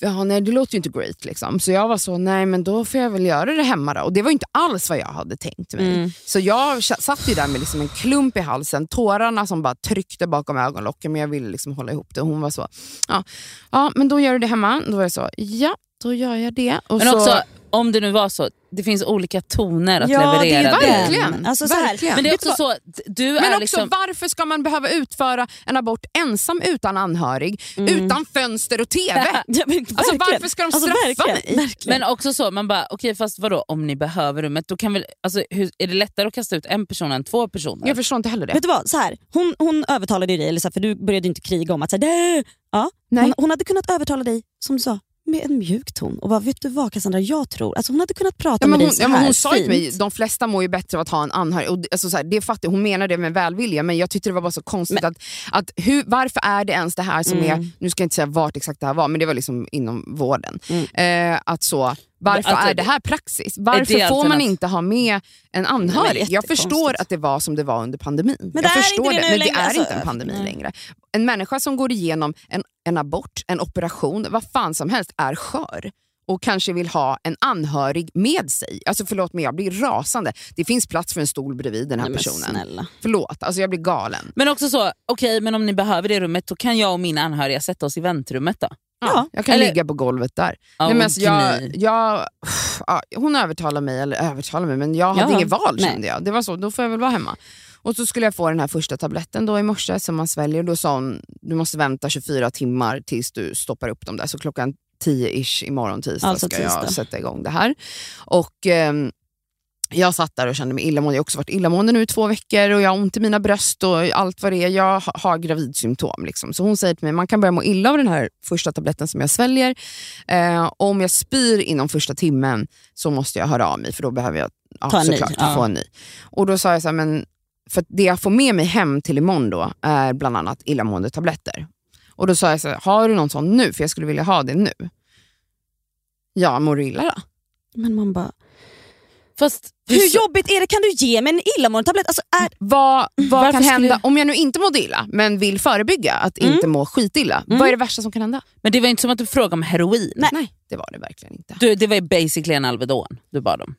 ja, nej, det låter ju inte great. Liksom. Så jag var så, nej men då får jag väl göra det hemma då. Och det var ju inte alls vad jag hade tänkt mig. Mm. Så jag sa- satt ju där med liksom en klump i halsen, tårarna som bara tryckte bakom ögonlocken men jag ville liksom hålla ihop det. Och hon var så, ja, ja men då gör du det hemma. Då var jag så, ja då gör jag det. Och Men så, också, om det nu var så, det finns olika toner att Ja, det är leverera. det. Verkligen. Alltså, Verkligen. Men det är också så, du Men är också liksom... varför ska man behöva utföra en abort ensam utan anhörig, utan fönster och TV? [LAUGHS] Ja, men Alltså, varför ska de Alltså, straffa verkligen, mig? verkligen. Men också så, man bara, okej fast vadå om ni behöver rummet, då kan väl, alltså, hur, är det lättare att kasta ut en person än två personer? Jag förstår inte heller det. Vet du vad, så här, hon, hon övertalade ju dig, eller så här, för du började inte kriga om att så här, ja, Nej. hon, hon hade kunnat övertala dig, som du sa, med en mjuk ton. Och bara, vet du vad Cassandra, jag tror, alltså hon hade kunnat prata Ja, men med hon, dig så ja, här men hon sa ju till mig de flesta mår ju bättre av att ha en anhörig. Och, alltså, så här, det fattar, hon menar det med välvilja men jag tyckte det var bara så konstigt att, att hur, varför är det ens det här som Mm. är, nu ska jag inte säga vart exakt det här var men det var liksom inom vården. Mm. Eh, att så, varför Alltså, är det här praxis? Varför det får man alternativ- inte ha med en anhörig? jag förstår att det var som det var under pandemin. Men jag det är förstår inte det nu men det längre, är alltså. inte en pandemi Nej. längre. En människa som går igenom en, en abort, en operation, vad fan som helst är skör och kanske vill ha en anhörig med sig. Alltså förlåt men jag blir rasande. Det finns plats för en stol bredvid den här Nej, personen. snälla. Förlåt, alltså jag blir galen. Men också så, okej men om ni behöver det rummet då kan jag och mina anhöriga sätta oss i väntrummet då. Ja, jag kan eller- ligga på golvet där. Ja, Nej, men alltså, jag, jag, ja, hon övertalade mig, eller övertalade mig, men jag hade Ja. inget val Nej. kände jag. Det var så, då får jag väl vara hemma. Och så skulle jag få den här första tabletten då i morse som man sväljer. Då sa hon, du måste vänta 24 timmar tills du stoppar upp dem där. Så klockan 10-ish imorgon tisdag Alltså ska jag sätta igång det här. Och ehm, jag satt där och kände mig illamående. Jag har också varit illamående nu i två veckor och jag har ont i mina bröst och allt vad det är. Jag ha- har gravidsymptom. Liksom. Så hon säger till mig man kan börja må illa av den här första tabletten som jag sväljer. Eh, om jag spyr inom första timmen så måste jag höra av mig för då behöver jag ja, Ta en ny, såklart ja. få en ny. Och då sa jag så här, men för det jag får med mig hem till imorgon då är bland annat illamående tabletter. Och då sa jag så här, har du någon sån nu? För jag skulle vilja ha det nu. Ja, mår du illa då? Men man bara, Fast hur jobbigt är det? Kan du ge mig en illamåendetablett? Alltså, är, Vad, vad Varför kan hända om jag nu inte mådde illa, men vill förebygga att Mm. inte må skitilla? Vad är det värsta som kan hända? Men det var inte som att du frågade om heroin. Nej. det var det verkligen inte. Du, det var ju basically en Alvedon du bad om.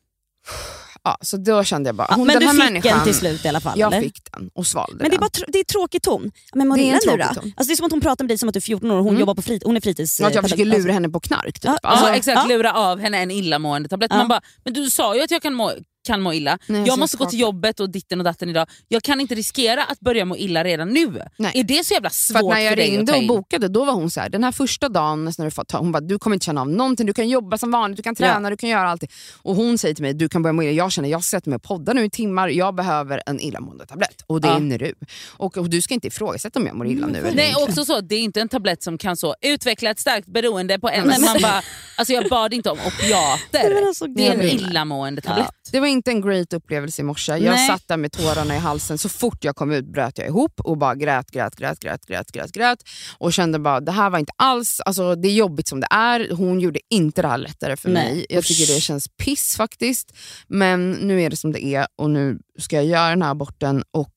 Ja, så då kände jag bara, ja, hon, men den du här fick människan, en till slut i alla fall? Jag eller? fick den och svalde Men det är, den. tr- det är tråkig ton. Men Det är nu då? ton. Alltså, det är som att hon pratar med dig som att du är 14 år och hon, Mm. jobbar på frit- hon är fritids... Ja, att jag försöker alltså- lura henne på knark. Typ. Ja, Alltså, ja, exakt, lura av henne en illamående tablett. Man bara, men du sa ju att jag kan må, kan må illa. Nej, så jag måste gå till jobbet och ditten och datten idag. Jag kan inte riskera att börja må illa redan nu. Nej. Är det så jävla För att svårt när jag för dig ringde och bokade då var hon så här, den här första dagen när du får ta, hon bara, du kommer inte känna av någonting, du kan jobba som vanligt, du kan träna, du kan göra allting. Och hon säger till mig, du kan börja må illa. Jag känner, jag sätter mig och poddar nu i timmar, jag behöver en illamåendetablett och det Ja. är nu. Och, och du ska inte ifrågasätta om jag mår illa nu eller Nej, också så, det är inte en tablett som kan så utveckla ett starkt beroende på en. Nej, men- Man bara, alltså jag bad inte om opiater. Men alltså, det är en gud. illamående tablett. Det var inte en great upplevelse i morse. Jag Nej. satt där med tårarna i halsen. Så fort jag kom ut bröt jag ihop och bara grät, grät, grät, grät, grät, grät, grät. Och kände bara, det här var inte alls, alltså det är jobbigt som det är. Hon gjorde inte det här lättare för Nej, mig. Jag tycker det känns piss faktiskt. Men nu är det som det är och nu ska jag göra den här aborten och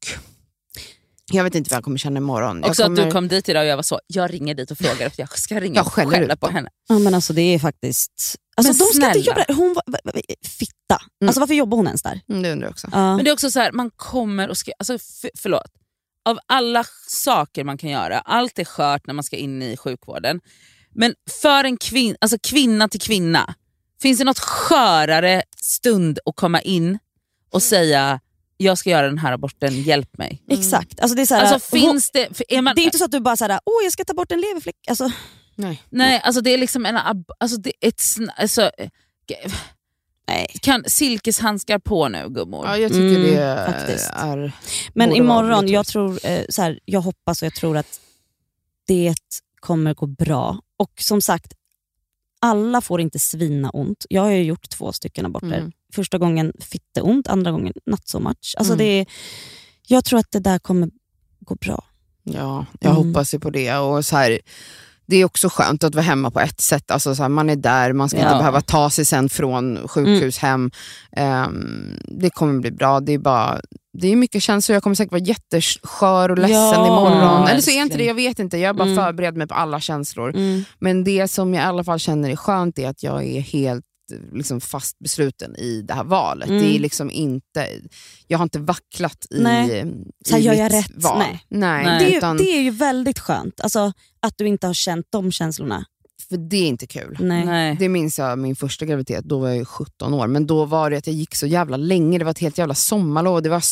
jag vet inte vad jag kommer känna imorgon. Jag Också kommer... att du kom dit idag och jag var så, jag ringer dit och frågar [LAUGHS] för jag ska ringa Jag och skäller skälla ut på henne. Ja, men alltså, det är faktiskt... Alltså, Men de ska inte jobba där. Hon var, va- va- fitta. Alltså, varför jobbar hon ens där? Mm, det undrar jag också. Ja. Men det är också så här, man kommer och ska, alltså förlåt. Av alla saker man kan göra, allt är skört när man ska in i sjukvården. Men för en kvin, alltså kvinna till kvinna, finns det något skörare stund att komma in och säga jag ska göra den här aborten, hjälp mig. Exakt. Alltså, det, är så här, Alltså hon, finns det... För är man, det är inte så att du bara såhär, åh jag ska ta bort en leverfläck. Alltså, Nej. Nej, alltså det är liksom en... ab- Alltså det sn- alltså, nej. kan silkeshandskar på nu gummor. Ja, jag tycker Mm, det faktiskt. är... Men imorgon, jag, tror, eh, så här, jag hoppas och jag tror att det kommer gå bra. Och som sagt, alla får inte svina ont. Jag har ju gjort två stycken aborter. Mm. Första gången fitteont, andra gången not so much. Alltså Mm. det är, jag tror att det där kommer gå bra. Ja, jag Mm. hoppas ju på det. Och så här, det är också skönt att vara hemma på ett sätt. Alltså så här, man är där, man ska inte Ja. behöva ta sig sen från sjukhus hem. Ehm, det kommer bli bra. Det är, bara, det är mycket känslor. Jag kommer säkert vara jätteskör och ledsen Ja, imorgon. Eller så är inte det, jag vet inte. Jag är bara Mm. förberedd mig på alla känslor. Men det som jag i alla fall känner är skönt är att jag är helt liksom fast besluten i det här valet. Mm. Det är liksom inte, jag har inte vacklat i, Nej. i Så här, gör jag mitt rätt? val. Nej. Nej. Nej. Det, är, utan, ju- det är ju väldigt skönt, alltså, att du inte har känt de känslorna för det är inte kul. Nej. Nej. Det minns jag min första graviditet, då var jag ju 17 år. Men då var det att jag gick så jävla länge, det var ett helt jävla sommarlov. Det var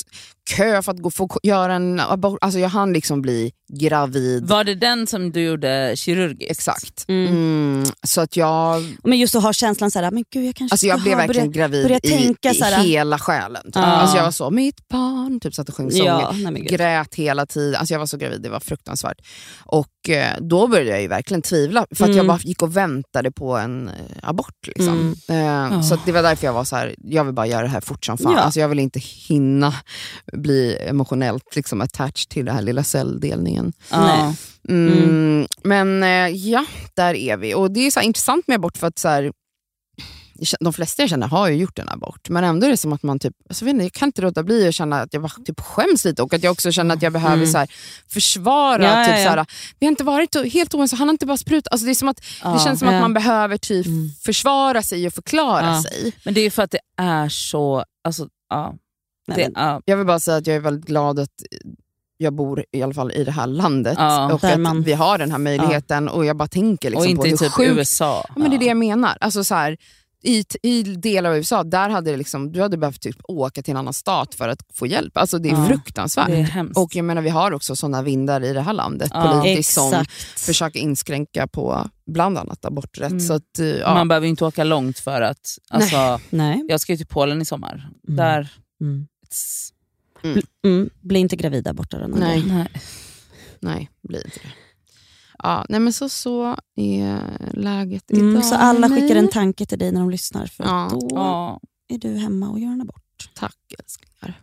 kö för att gå, få göra en abort. Alltså jag hann liksom bli gravid. Var det den som du gjorde kirurgiskt? Exakt. Mm. Mm, så att jag, Men just att ha känslan såhär, men gud jag kanske alltså jag blev ha, verkligen börja- gravid börja i, tänka i så här- hela själen. Typ. Ja. Alltså jag var så, mitt barn, typ satt och sjöng sånger. Ja, nej grät hela tiden. Alltså jag var så gravid, det var fruktansvärt. Och eh, då började jag ju verkligen tvivla, för att jag Mm. Bara gick och väntade på en eh, abort. Liksom. Eh, Så att det var därför jag var så här, jag vill bara göra det här fort som fan. Ja. Alltså jag vill inte hinna bli emotionellt liksom, attached till den här lilla celldelningen. Nej. Mm, Men eh, ja, där är vi. Och Det är så intressant med abort för att så de flesta jag känner har ju gjort en abort, men ändå är det som att man typ, alltså, vet inte, jag kan inte låta bli att känna att jag bara, typ skäms lite och att jag också känner att jag behöver så här, försvara. Ja, ja, typ, ja. Så här, vi har inte varit helt oense, han har inte bara sprutat. Alltså, det, är som att, det känns som Ja. att man behöver typ försvara sig och förklara Ja. sig. Men det är ju för att det är så... Alltså, ja. Det, men- ja. Jag vill bara säga att jag är väldigt glad att jag bor i alla fall i det här landet Ja. och att man- vi har den här möjligheten. Och jag bara tänker liksom och på inte i hur typ sjukt USA. Ja, men det är det jag menar. Alltså, så här, i, I delar av USA, där hade det liksom, du hade behövt typ åka till en annan stat för att få hjälp. Alltså, det är Ja, fruktansvärt. Det är. Och jag menar, vi har också sådana vindar i det här landet Ja. politiskt som Exakt. försöker inskränka på bland annat aborträtt. Mm. Så att, eh, ja. Man behöver inte åka långt för att... Alltså, Nej. Jag ska ju till Polen i sommar. Mm. Där... Mm. It's, Mm. Bli inte gravid där borta då. Nej. nej. Nej, blir inte det. Ja, nej, men så, så är läget Mm, idag. så alla skickar en tanke till dig när de lyssnar för Ja. att då Ja. är du hemma och gör en abort. Tack älsklingar.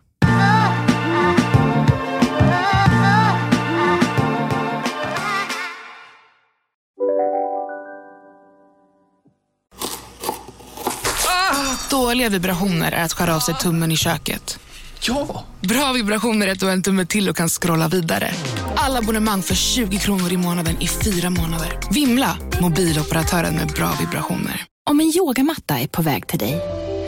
Dåliga vibrationer är att skära av sig tummen i köket. Ja! Bra vibrationer är att du har en tumme till och kan scrolla vidare. Alla abonnemang för 20 kronor i månaden i fyra månader. Vimla! Mobiloperatören med bra vibrationer. Om en yogamatta är på väg till dig,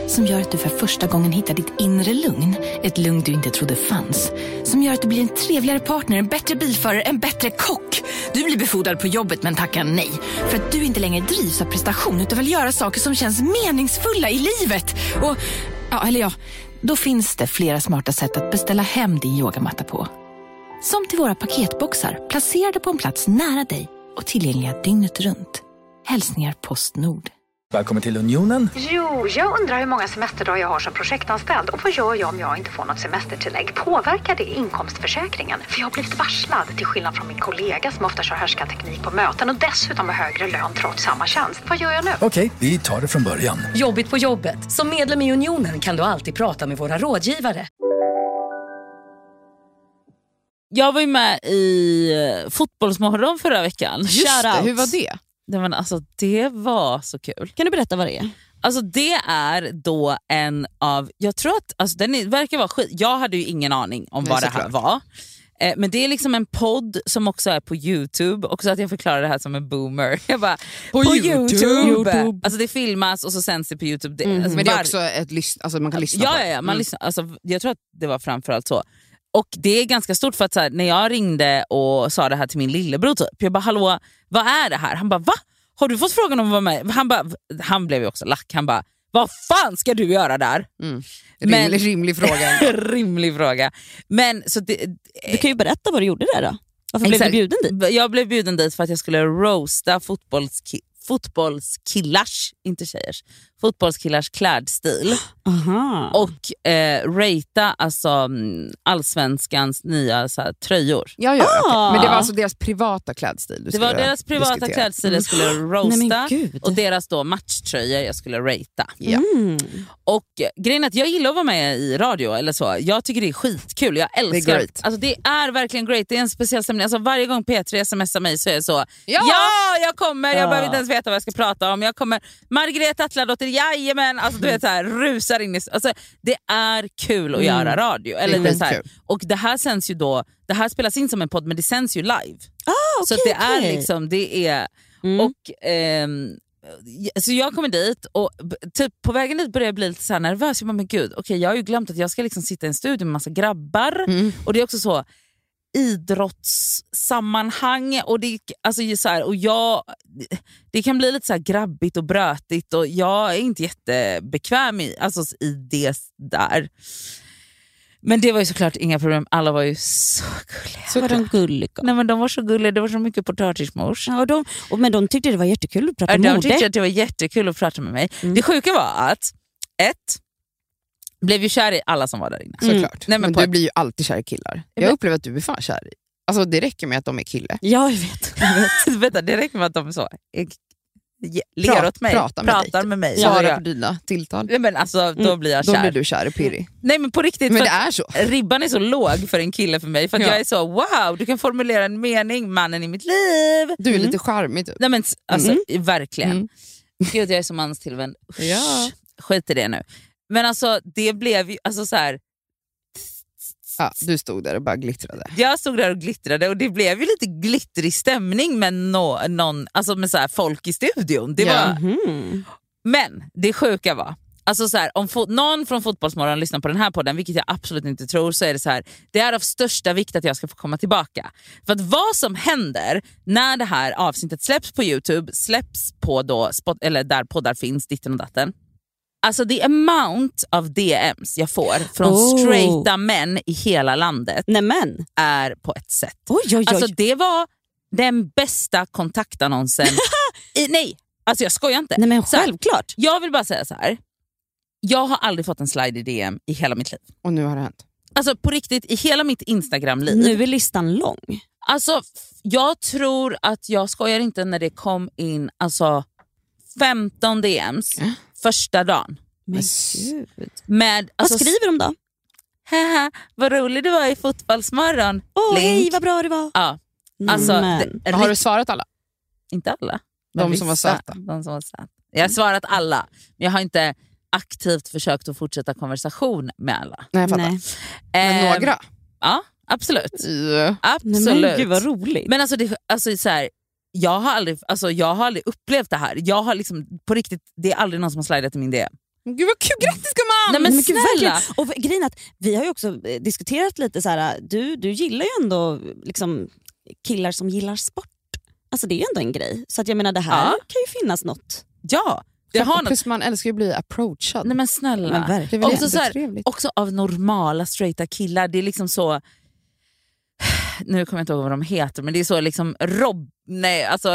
som gör att du för första gången hittar ditt inre lugn, ett lugn du inte trodde fanns, som gör att du blir en trevligare partner, en bättre bilförare, en bättre kock. Du blir befordrad på jobbet men tackar nej, för att du inte längre drivs av prestation utan vill göra saker som känns meningsfulla i livet. Och, ja, eller ja, då finns det flera smarta sätt att beställa hem din yogamatta på. Som till våra paketboxar placerade på en plats nära dig och tillgängliga dygnet runt. Hälsningar Postnord. Välkommen till Unionen. Jo, jag undrar hur många semesterdagar jag har som projektanställd och vad gör jag om jag inte får något semestertillägg? Påverkar det inkomstförsäkringen? För jag har blivit varslad, till skillnad från min kollega som ofta kör härskarteknik på möten och dessutom har högre lön trots samma tjänst. Vad gör jag nu? Okej, vi tar det från början. Jobbigt på jobbet. Som medlem i Unionen kan du alltid prata med våra rådgivare. Jag var ju med i eh, Fotbollsmorgon förra veckan. Just det, hur var det? Det, men alltså, det var så kul. Kan du berätta vad det är? Alltså det är då en av, jag tror att, alltså den verkar vara skit, jag hade ju ingen aning om Nej, vad det här såklart. var. Eh, men det är liksom en podd som också är på youtube, också att jag förklarar det här som en boomer. [LAUGHS] Jag bara, på, youtube. Alltså det filmas och så sänds det på youtube. Det, alltså Men det är var- också ett alltså man kan lyssna ja, på ja, det. ja, man Mm. lyssnar, alltså, jag tror att det var framförallt så. Och det är ganska stort för att så här, när jag ringde och sa det här till min lillebror, typ, jag bara hallå vad är det här? Han bara va? Har du fått frågan om att vara med? Han, bara, han blev ju också lack, han bara vad fan ska du göra där? Mm. Men- Rimlig, rimlig fråga. [LAUGHS] Rimlig fråga. Men, så det, Du kan ju berätta vad du gjorde där då. Varför blev du Exakt. bjuden dit? Jag blev bjuden dit för att jag skulle roasta fotbollski fotbollskillars, inte tjejers, fotbollskillars klädstil [GASPS] Aha. och eh, ratea alltså, mm, allsvenskans nya så här, tröjor. Ja, ja. Ah. Men det var alltså deras privata klädstil Det var skulle deras privata diskutera. klädstil jag skulle [LAUGHS] Nej, roasta gud. och deras då matchtröjor jag skulle ratea. Ja. Mm. Och eh, grejen är att jag gillar att vara med i radio eller så. Jag tycker det är skitkul. Jag älskar great. Alltså det är verkligen great. Det är en speciell stämning. Alltså varje gång P3 smsar mig så är det så. Ja, Ja! jag kommer. Jag Ja. behöver inte ens veta vad jag ska prata om. Jag kommer. Margareta Atladotter, jajamän. Alltså du vet så här, rusar in i... Alltså, det är kul att göra radio. Eller Mm. Det är det så här. Och det här sänds ju då, det här spelas in som en podd men det sänds ju live. Ah, så okej, att det är okej. liksom, det är... Mm. Och, ehm, så jag kommer dit och typ på vägen dit börjar jag bli lite så nervös. Jag bara, men gud, okej, jag har ju glömt att jag ska liksom sitta i en studio med massa grabbar. Mm. Och det är också så, idrottssammanhang och, det, alltså, så här, och jag, det kan bli lite så här grabbigt och brötigt och jag är inte jättebekväm i, alltså, i det där. Men det var ju såklart inga problem, alla var ju så gulliga. Så var de gulliga. Nej, men de var så gulliga, det var så mycket potatismos. Ja, och de, och, men de tyckte det var jättekul att prata Ja, De mode. tyckte att det var jättekul att prata med mig. Mm. Det sjuka var att, ett, blev ju kär i alla som var där inne. Såklart. Nej, men men du ett- blir ju alltid kär i killar. Jag upplever att du är fan kär i... Alltså det räcker med att de är kille. Ja, jag vet. [LAUGHS] Jag vet. Vänta, det räcker med att de så, eh, ge- ler åt mig, prata med pratar dig. med mig. Svarar på dina tilltal. Nej, men alltså, då blir jag Då kär. blir du kär i Pirri. Nej men på riktigt, Men det är så. ribban är så låg för en kille för mig. För att Ja. jag är så wow, du kan formulera en mening, mannen i mitt liv. Du är lite charmig typ. Nej men alltså, verkligen. Mm. Gud jag är så manstillvänd. Ja. Skit i det nu. Men alltså det blev ju, alltså så här, Ja, du stod där och bara glittrade. jag stod där och glittrade och det blev ju lite glittrig stämning med, no, någon, alltså med så här folk i studion. Det Ja. var, Mhm. Men det sjuka var, alltså så här, om fo- någon från Fotbollsmorgon lyssnar på den här podden, vilket jag absolut inte tror, så är det så här, det är av största vikt att jag ska få komma tillbaka. För att vad som händer när det här avsnittet släpps på Youtube, släpps på då, spot, eller där poddar finns, ditten och datten. Alltså the amount of DMs jag får från Oh. straighta män i hela landet Nämen. är på ett sätt. Oj, oj, oj. Alltså det var den bästa kontaktannonsen. [LAUGHS] I, nej, alltså jag skojar inte. Nej, men Så självklart. jag vill bara säga så här. Jag har aldrig fått en slide i DM i hela mitt liv. Och nu har det hänt. Alltså på riktigt, i hela mitt Instagram-liv. Nu är listan lång. Alltså, jag tror att, jag skojar inte, när det kom in alltså 15 DMs första dagen. Men gud. Med, Vad alltså, skriver de då? Haha, vad rolig du var i Fotbollsmorgon. Åh Link. hej vad bra det var. Ja, alltså, det, Har du svarat alla? Inte alla. De som var vissa. söta. De som var söta. Jag har svarat alla, men jag har inte aktivt försökt att fortsätta konversation med alla. Nej, jag fattar. Nej. Men Ehm, några? Ja, absolut. Nej, absolut. men gud vad roligt. Men alltså, det, alltså så här, jag, har aldrig, alltså, jag har aldrig upplevt det här. Jag har liksom, på riktigt, det är aldrig någon som har slidat i min DM. Gud vad kul, grattis gumman! Nej, men snälla. Och grejen att vi har ju också eh, diskuterat lite så här. du, du gillar ju ändå liksom, killar som gillar sport. Alltså det är ju ändå en grej. Så att jag menar det här Ja. kan ju finnas något. Ja, det har något. Plus man älskar ju att bli approachad. Nej men snälla. Men också, så här, också av normala straighta killar. Det är liksom så... Nu kommer jag inte ihåg vad de heter, men det är så liksom Rob, nej, alltså,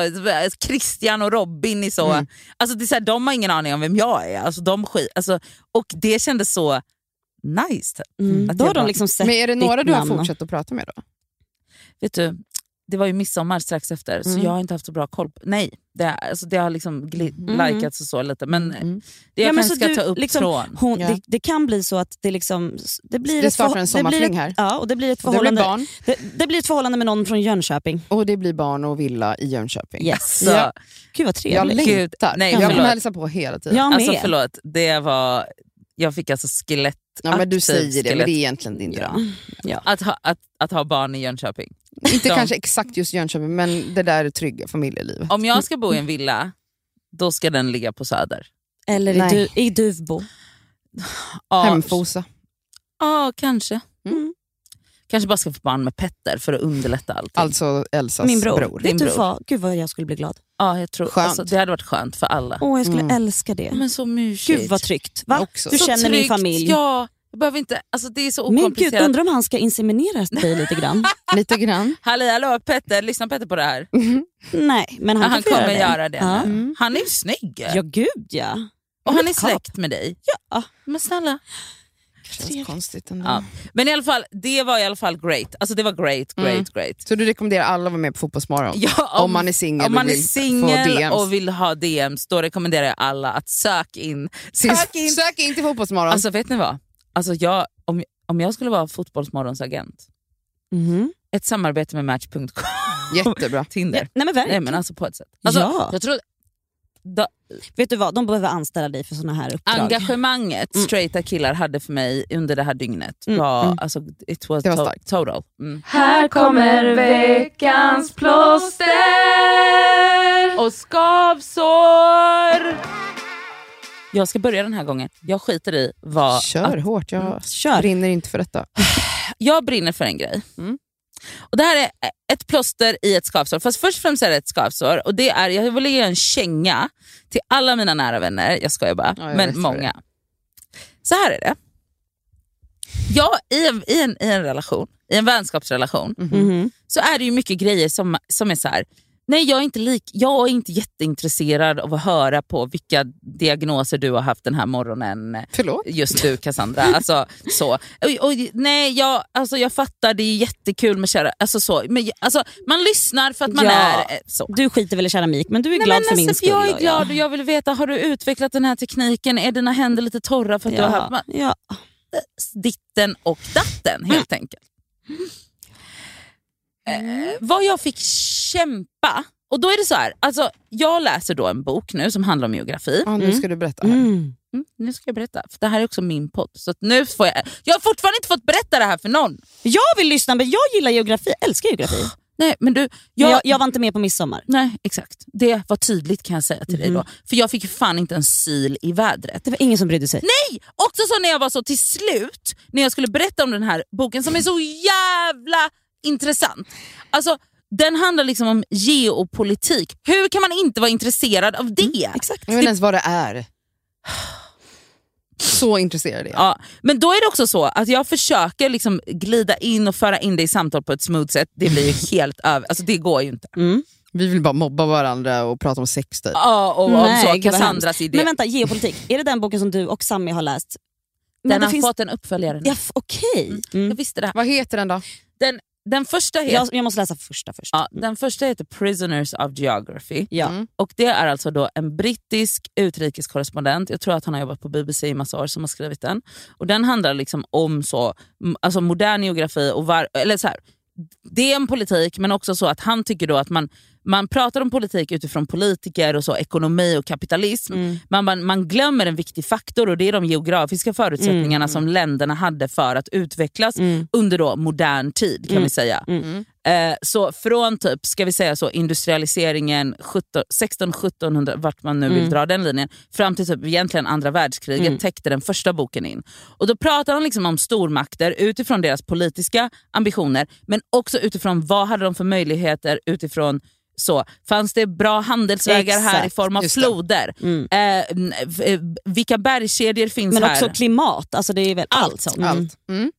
Christian och Robin är så... Mm. Alltså, det är så här, de har ingen aning om vem jag är. Alltså, de skit, alltså, och det kändes så nice. Typ. Mm. Att Då har de liksom sett Men är det några du har namn fortsatt att prata med då? Vet du, det var ju midsommar strax efter, så Mm. jag har inte haft så bra koll. På, nej, det, alltså, det har liksom Mm. likats och så lite. Men Mm. det jag Ja, kanske så ska du, ta upp liksom, trån. Hon, Ja. det, det kan bli så att det liksom... Det blir Det startar en sommarfling här. Ja, och det blir ett Och det blir förhållande. barn Det, det blir ett förhållande med någon från Jönköping. och det blir barn och villa i Jönköping. Yes. Så, Ja. Gud vad Jag trevligt. Gud, längtar. nej, jag kommer hälsa på hela tiden. Jag med. Alltså förlåt, det var... Jag fick alltså skelett... Ja, men du säger det, men skelett- det är egentligen din dröm. ja. Att ha, att, att ha barn i Jönköping. Inte De- kanske exakt just Jönköping, men det där trygga familjelivet. Om jag ska bo i en villa, då ska den ligga på Söder. Eller i, du, i Duvbo. Ja, Hemfosa. Ja, kanske. Mm. Kanske bara ska få barn med Petter för att underlätta allting. Alltså Elsas Min bror. bror. Din Vet du bror. vad? Gud vad jag skulle bli glad. ja, jag tror, Skönt. alltså, det hade varit skönt för alla. Åh, jag skulle Mm. älska det. Men så mysigt. Gud vad tryggt. Va? Också. Du Så känner min tryggt, familj. Ja, jag behöver inte, alltså, det är så Men gud, okomplicerat. undrar om han ska inseminera dig [LAUGHS] lite grann? Lite grann. Hallå, hallå Petter, lyssna Petter på det här. Nej, men han, Han, kommer göra det. göra det Ja. nu. Han är ju snygg. Ja, gud ja. och han är släkt med dig. Ja. Men snälla. Känns konstigt ändå. Ja. Men i alla fall, det var i alla fall great. Alltså det var great, great, Mm. great. Så du rekommenderar alla att vara med på Fotbollsmorgon? Ja, om, man är singel Om man och är singel och vill ha DMs, då rekommenderar jag alla att söka in. Sök in. Sök in till Fotbollsmorgon. Alltså vet ni vad? Alltså jag, om, om jag skulle vara Fotbollsmorgons agent, Mhm. ett samarbete med Match.com, Jättebra. [LAUGHS] Tinder. Ja, nej men verkligen. Nej men alltså på ett sätt. Alltså, Ja. jag tror, da, Vet du vad, de behöver anställa dig för såna här uppdrag. engagemanget Mm. straighta killar hade för mig under det här dygnet Mm, var, mm. Alltså, it was, Det var to- starkt. total. Mm. Här kommer veckans plåster. Och skavsår! Jag ska börja den här gången. Jag skiter i vad... Kör att- hårt, jag Kör. brinner inte för detta. Jag brinner för en grej. Mm. Och Det här är ett plåster i ett skavsår. Fast först och främst är det ett skavsår. Och det är, jag vill ge en känga till alla mina nära vänner. Jag skojar bara, Ja, jag men vad det många. Så här är det. Jag, i, en, i, en, I en relation, i en vänskapsrelation, Mhm. så är det ju mycket grejer som, som är så här. Nej, jag är, inte lik, jag är inte jätteintresserad av att höra på vilka diagnoser du har haft den här morgonen. Förlåt? Just du Cassandra. Alltså, så. Och, och, nej, jag, alltså, jag fattar, det är jättekul med kära... Alltså, så. Men, alltså, man lyssnar för att man Ja. är eh, så. Du skiter väl i keramik men du är Nej, glad men för min alltså, skull. Jag är glad ja. och jag vill veta, har du utvecklat den här tekniken? Är dina händer lite torra för att du har haft Ja, ja. ditten och datten helt [CLEARS THROAT] enkelt. Eh, vad jag fick kämpa, och då är det så här, alltså, jag läser då en bok nu som handlar om geografi. Ja, nu ska du berätta. Här. Mm. Mm, nu ska jag berätta, för det här är också min podd. Så att nu får jag, jag har fortfarande inte fått berätta det här för någon. Jag vill lyssna men jag gillar geografi, älskar geografi. [GASPS] Nej, men du, Jag, jag, jag, jag var inte med på midsommar. Nej, exakt. Det var tydligt kan jag säga till dig då. För jag fick ju fan inte en syl i vädret. Det var ingen som brydde sig. Nej! Också så när jag var så till slut, när jag skulle berätta om den här boken som är så jävla intressant. Alltså, den handlar liksom om geopolitik. Hur kan man inte vara intresserad av det? Exakt. Jag vet inte ens vad det är. [SIGHS] Så intresserad är jag. Ja, men då är det också så att jag försöker liksom glida in och föra in det i samtal på ett smooth sätt. Det blir ju [LAUGHS] helt över, alltså det går ju inte. Mm. Vi vill bara mobba varandra och prata om sex typ. Ja, och om Nej, så gud vad Cassandras idé. Men vänta, geopolitik. Är det den boken som du och Sami har läst? Men den det har finns- fått en uppföljare nu. Ja, Okej. Jag Mm. visste det. här. Vad heter den då? Den, den, första heter, Jag, jag måste läsa första först. ja, den första heter Prisoners of Geography. Ja. Mm. Och Det är alltså då en brittisk utrikeskorrespondent, jag tror att han har jobbat på BBC i massa år, som har skrivit den. Och Den handlar liksom om så, alltså modern geografi. och var, eller så här, Det är en politik men också så att han tycker då att man, man pratar om politik utifrån politiker och så ekonomi och kapitalism. Men man, man glömmer en viktig faktor och det är de geografiska förutsättningarna som länderna hade för att utvecklas under då modern tid kan vi säga. Eh, så från typ, ska vi säga så, industrialiseringen 1600-1700, vart man nu vill dra den linjen, fram till typ egentligen andra världskriget täckte den första boken in. Och Då pratar han liksom om stormakter utifrån deras politiska ambitioner men också utifrån vad hade de för möjligheter utifrån så, fanns det bra handelsvägar här i Exakt, form av floder? Mm. Eh, vilka bergskedjor finns Men här? också klimat, alltså det är väl allt, Allt sånt. Mm. Allt. Mm.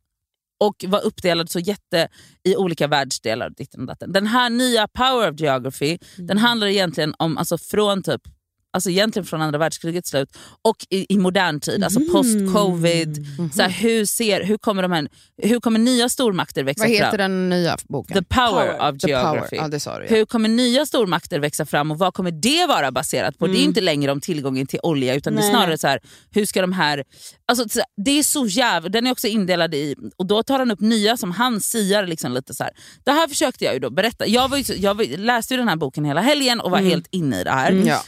och var uppdelad så jätte i olika världsdelar. ditten och datten. Den här nya Power of Geography den handlar egentligen om alltså från typ Alltså egentligen från andra världskrigets slut och i, i modern tid, alltså post-covid. Så här, hur, ser, hur, kommer de här, hur kommer nya stormakter växa Vad heter fram? den nya boken? The power, of The geography. Power. Ja, du ja. Hur kommer nya stormakter växa fram och vad kommer det vara baserat på? Det är inte längre om tillgången till olja utan det är Nej, snarare nej. så här, hur ska de här... Alltså, så- det är så jävla... Den är också indelad i... Och då tar han upp nya som han siar liksom lite så här. Det här försökte jag ju då berätta. Jag, var ju, så- jag var, läste ju den här boken hela helgen och var helt inne i det här. Ja.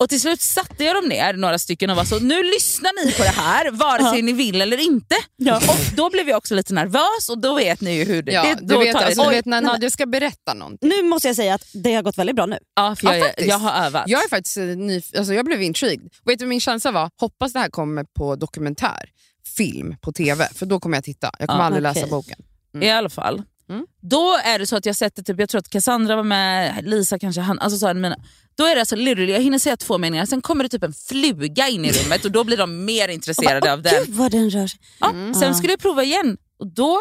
Och till slut satte jag dem ner, några stycken, och var så nu lyssnar ni på det här vare sig ni vill eller inte. Och Då blev jag också lite nervös och då vet ni ju hur det... Ja, det du, vet, alltså, du vet när Nadja ska berätta någonting. Nu måste jag säga att det har gått väldigt bra nu. Ja, för Ja, jag, faktiskt. jag har övat. Jag är faktiskt eh, ny, alltså jag blev intrigued. Vet du vad min känsla var? Hoppas det här kommer på dokumentär, film på TV, för då kommer jag titta. Jag kommer Ja, aldrig okej. läsa boken. I alla fall. Mm. Då är det så att jag sätter, typ, jag tror att Cassandra var med, Lisa kanske, han, alltså så här, mina, då är det alltså literally, jag hinner säga två meningar, sen kommer det typ en fluga in i [LAUGHS] rummet och då blir de mer intresserade av den. Gud vad den rör sig. Ja, Mm. Sen skulle jag prova igen och då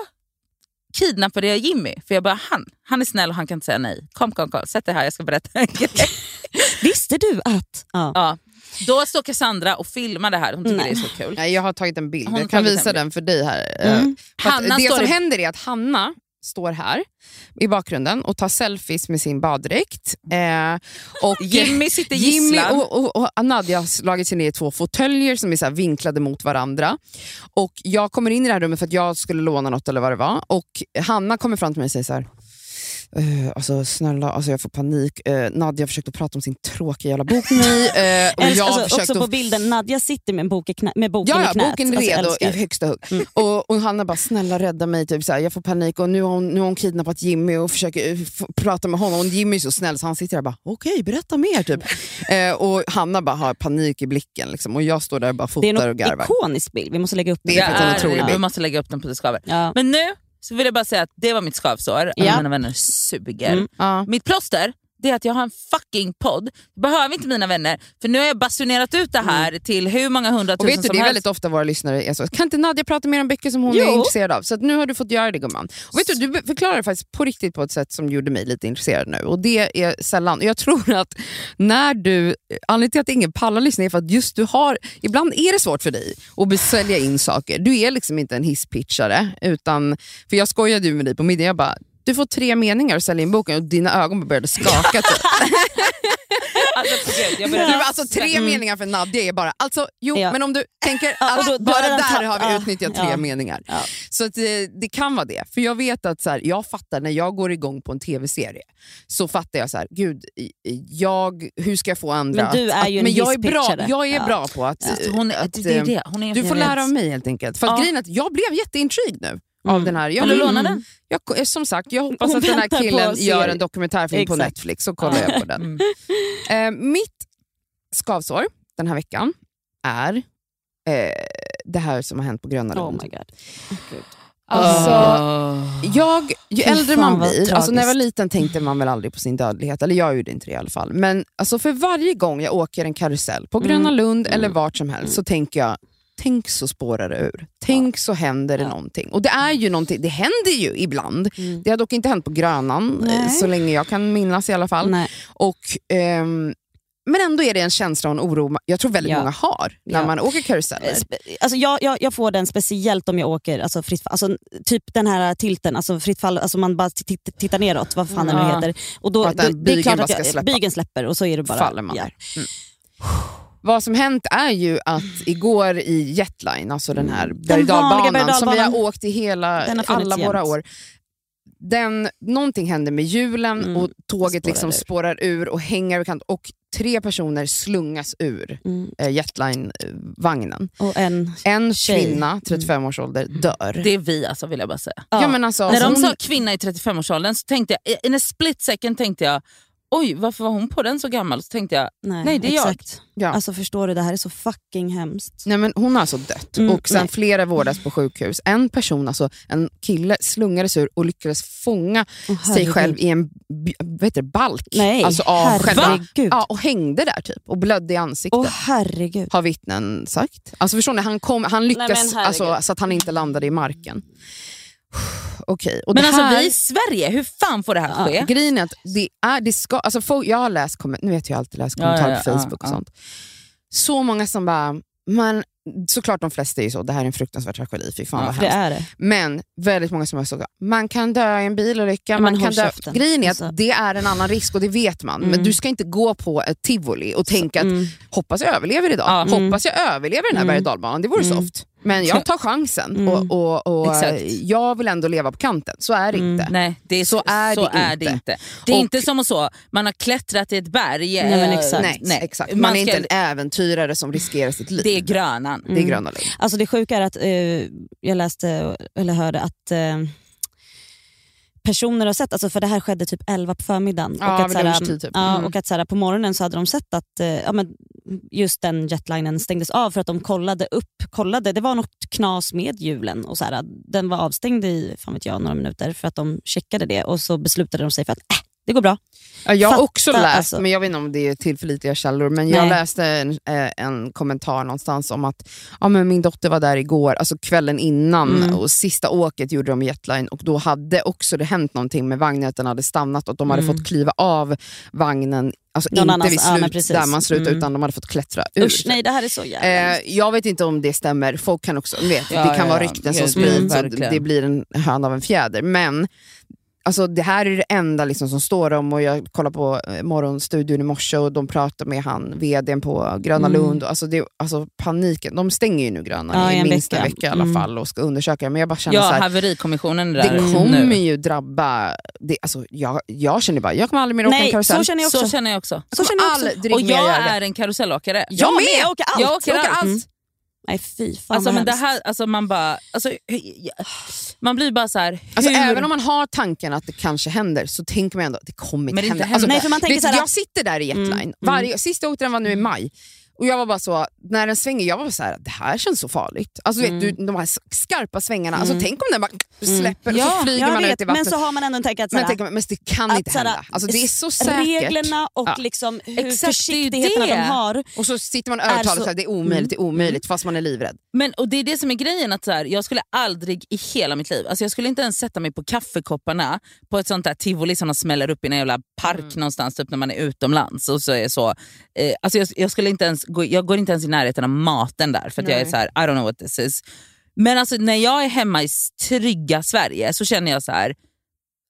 kidnappade jag Jimmy. För jag bara, han, han är snäll och han kan inte säga nej. Kom, kom, kom, sätt dig här, jag ska berätta en [LAUGHS] grej. Visste du att... Ja. Ja. Då står Cassandra och filmar det här, hon tycker Nej. det är så kul. Jag har tagit en bild, Hon jag kan visa den för dig här. Mm. Att Hanna det som i- händer är att Hanna står här i bakgrunden och tar selfies med sin baddräkt. Eh, och [LAUGHS] Jimmy sitter Jimmy gisslan. och, och, och Nadja har slagit sig ner i två fåtöljer som är så vinklade mot varandra. Och Jag kommer in i det här rummet för att jag skulle låna något eller vad det var. Och Hanna kommer fram till mig och säger så här. "Eh, alltså snälla, alltså jag får panik. Uh, Nadja försökte prata om sin tråkiga jävla bok med mig. eh, och jag alltså, också på att bilden, Nadja sitter med, en bok i knä, med boken Ja, i ja knät. boken är Alltså, redo i högsta hugg. Och, och Hanna bara, snälla rädda mig, typ, så här, jag får panik och nu har, hon, nu har hon kidnappat Jimmy och försöker f- prata med honom. Och Jimmy är så snäll så han sitter där och bara, okej berätta mer. Typ. [LAUGHS] och Hanna bara har panik i blicken liksom, och jag står där och bara Det är fotar och en garvar. ikonisk bild, vi måste lägga upp den. Det är faktiskt en Ja, otrolig Vi bild. måste lägga upp den på Discover. Ja. Men nu så vill jag bara säga att det var mitt skavsår. Ja. Mina vänner suger. Mm. Ja. Mitt plåster det är att jag har en fucking podd. Behöver inte mina vänner, för nu har jag basunerat ut det här till hur många hundratusen du, som det är helst. väldigt ofta våra lyssnare är så, kan inte Nadja prata mer om böcker som hon Jo. är intresserad av? Så nu har du fått göra det gumman. Och vet du, du förklarar faktiskt på riktigt på ett sätt som gjorde mig lite intresserad nu. Och det är sällan. Jag tror att när du, anledningen till att ingen pallar lyssna är för att just du har, ibland är det svårt för dig att sälja in saker. Du är liksom inte en hisspitchare. Utan, för jag skojade ju med dig på middag, jag bara, du får tre meningar att sälja in boken och dina ögon började skaka. Typ. [LAUGHS] Alltså, jag alltså, tre meningar för Nadja är bara, alltså, jo, Ja. men om du tänker, [LAUGHS] Ja, att då- då bara där har vi ja, utnyttjat tre ja. meningar. Ja. Så att, eh, det kan vara det. För jag vet att så här, jag fattar när jag går igång på en tv-serie, så fattar jag så här, gud, jag, hur ska jag få andra Men du att, är ju att, en men jag är bra, jag är Ja. bra på att... Alltså, hon, att det, det är eh, det. Hon är Du får lära av mig helt enkelt. För att Ja. grejen är att jag blev jätteintrigued nu av Mm. den här. Jag, Vill du mm, låna den? Jag, som sagt, jag hoppas Hon att den här på killen gör en dokumentärfilm på Exakt. Netflix, så kollar jag på den. Mm. Eh, mitt skavsår den här veckan är eh, det här som har hänt på Gröna Oh Lund. my god. Gud. Alltså, Ah. jag, ju Fy äldre man blir, alltså när jag var liten tänkte man väl aldrig på sin dödlighet, eller jag gjorde inte det i alla fall. Men alltså för varje gång jag åker en karusell på Gröna Mm. Lund eller Mm. vart som helst så tänker jag, tänk så spårar det ur. Tänk så händer det Ja. någonting. Och det är ju någonting, det händer ju ibland. Mm. Det har dock inte hänt på Grönan, eh, Nej. så länge jag kan minnas i alla fall. Nej. Och, ehm, men ändå är det en känsla och en oro jag tror väldigt Ja. många har när Ja. man åker karuseller. Eh, Alltså jag, jag, jag får den speciellt om jag åker alltså fritt fall. Alltså typ den här tilten, alltså fritt fall, alltså man bara tittar neråt, vad fan det nu Ja. heter. Och då, Och att den det, är klart att jag, bygeln släpper och så är det bara... faller man ja. Mm. Vad som hänt är ju att igår i Jetline, alltså den här berg dalbanan som vi har åkt i hela, Den alla våra jämt. år. Den, någonting hände med hjulen Mm. och tåget Spårar liksom ur. spårar ur och hänger över kant och tre personer slungas ur Mm. eh, Jetline-vagnen. Och en... En Tjej. kvinna, 35 års ålder, dör. Det är vi alltså vill jag bara säga. ja. men alltså, När de hon- sa kvinna i 35-årsåldern så tänkte jag, in a split second tänkte jag, oj varför var hon på den så gammal? Så tänkte jag, Nej, Nej, det är jag. exakt. Ja. Alltså förstår du, det här är så fucking hemskt. Nej, men hon har alltså dött Mm, och sen nej. flera vårdas på sjukhus. En person, alltså en kille, slungades ur och lyckades fånga Åh, sig själv i en vad heter det, balk. Nej, alltså av själva, herregud. ja, och hängde där typ och blödde i ansiktet. Åh herregud. Har vittnen sagt. Alltså förstår ni, han, kom, han lyckas men herregud. alltså, så att han inte landade i marken. Okej, och men det alltså här, vi i Sverige, hur fan får det här ske? Ja, grejen är att det är, det ska, alltså folk, jag har läst, komment- nu vet jag alltid läst kommentarer ja, på ja, Facebook och sånt. Så många som bara, man, såklart de flesta är ju så, det här är en fruktansvärd tragedi, fy fan Ja, vad det hemskt. är det. Men väldigt många som har så, man kan dö i en bilolycka, Ja, man men kan dö. käften. Grejen är att Alltså. det är en annan risk och det vet man. Men Mm. du ska inte gå på ett tivoli och tänka att Mm. hoppas jag överlever idag, Ja. Mm. hoppas jag överlever den här Mm. berg och dalbanan, det vore Mm. soft. Men jag tar chansen Mm. och, och, och jag vill ändå leva på kanten. Så är det Mm. inte. Nej, det är Så är så det är inte. det inte. Det är Och- inte som att så, man har klättrat i ett berg. Nej, men eh, exakt. Nej, exakt. Man, Man är ska- inte en äventyrare som riskerar sitt liv. Det är Grönan. Det är Gröna Lund. Alltså det sjuka är att eh, jag läste eller hörde att eh, personer har sett, alltså för det här skedde typ 11 på förmiddagen Ja, och, att, såhär, typ. ja, Mm. och att såhär, på morgonen så hade de sett att eh, ja, men just den jetlinen stängdes av för att de kollade upp, kollade, det var något knas med hjulen och såhär, den var avstängd i fan vet jag, några minuter för att de checkade det och så beslutade de sig för att äh, det går bra. Ja, jag har Fatta, också läst, alltså. men jag vet inte om det är tillförlitliga källor, men jag Nej. läste en, eh, en kommentar någonstans om att ja, men min dotter var där igår, alltså kvällen innan, Mm. och sista åket gjorde de Jetline och då hade också det hänt någonting med vagnen, att den hade stannat och de hade Mm. fått kliva av vagnen, alltså Någon inte vid ja, slut, precis. där man slutar, Mm. utan de hade fått klättra ut. Usch nej det här är så jävla Eh, jag vet inte om det stämmer, folk kan också, vet, Ja, det kan ja, vara ja. rykten som sprids mm, det blir en höna av en fjäder. Men alltså, det här är det enda liksom, som står om och jag kollade på eh, Morgonstudion i morse och de pratar med han, vdn på Gröna Mm. Lund. Alltså, det, alltså, paniken, de stänger ju nu Gröna Ja, i en minst en vecka. i alla Mm. fall och ska undersöka. Men jag bara känner Ja, så här, haverikommissionen är det där kommer nu. ju drabba, det, alltså, jag, jag känner bara, jag kommer aldrig mer åka en Nej, karusell. så känner jag också. Så känner jag också. Jag så känner jag också. Och jag är en karusellåkare. Jag med! Jag åker allt. Jag åker Jag allt. allt. Nej fy fan Alltså, men det här, alltså, man bara, alltså, ja, man blir bara så här, hur... Alltså, även om man har tanken att det kanske händer så tänker man ändå att det kommer inte hända. Alltså, Nej, för man tänker vet, så här- jag sitter där i Jetline, Mm, Varje, sista jag åkte den var nu i maj. Och jag var bara så, när den svänger, jag var så här, det här känns så farligt. Alltså Mm. vet du, de här skarpa svängarna, Mm. alltså tänk om den bara släpper och Ja, så flyger jag man vet, ut i vattnet. Men så har man ändå en tänk att, men, såhär, tänk, men det kan inte såhär, hända. Alltså, det är så säkert. Reglerna och Ja. liksom hur Exakt, försiktigheterna det. de har. Och så sitter man och övertalar det är omöjligt, det är omöjligt fast man är livrädd. Men, och Det är det som är grejen, att så här, jag skulle aldrig i hela mitt liv, alltså jag skulle inte ens sätta mig på kaffekopparna på ett sånt där tivoli som de smäller upp i en jävla park Mm. någonstans typ när man är utomlands. Och så är så, eh, alltså jag, jag, skulle inte ens jag går inte ens i närheten av maten där för att jag är så här, I don't know what this is. Men alltså, när jag är hemma i trygga Sverige så känner jag så här,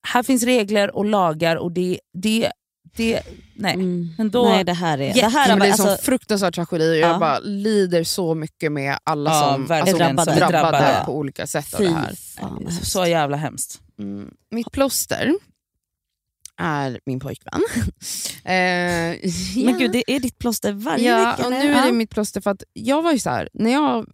här finns regler och lagar och det, det, det nej. Men då, Mm. Nej det här är... Jätte- det här men det är en alltså, sån fruktansvärd tragedi och jag Ja. bara lider så mycket med alla Ja, som alltså, är drabbade, drabbade. på olika sätt av fy det här. fan hemskt. så jävla hemskt. Mm. Mitt plåster är min pojkvän. [LAUGHS] eh, ja. Men gud det är ditt plåster varje ja, vecka. eller? nu är Ja. det mitt plåster för att jag var ju så här, när jag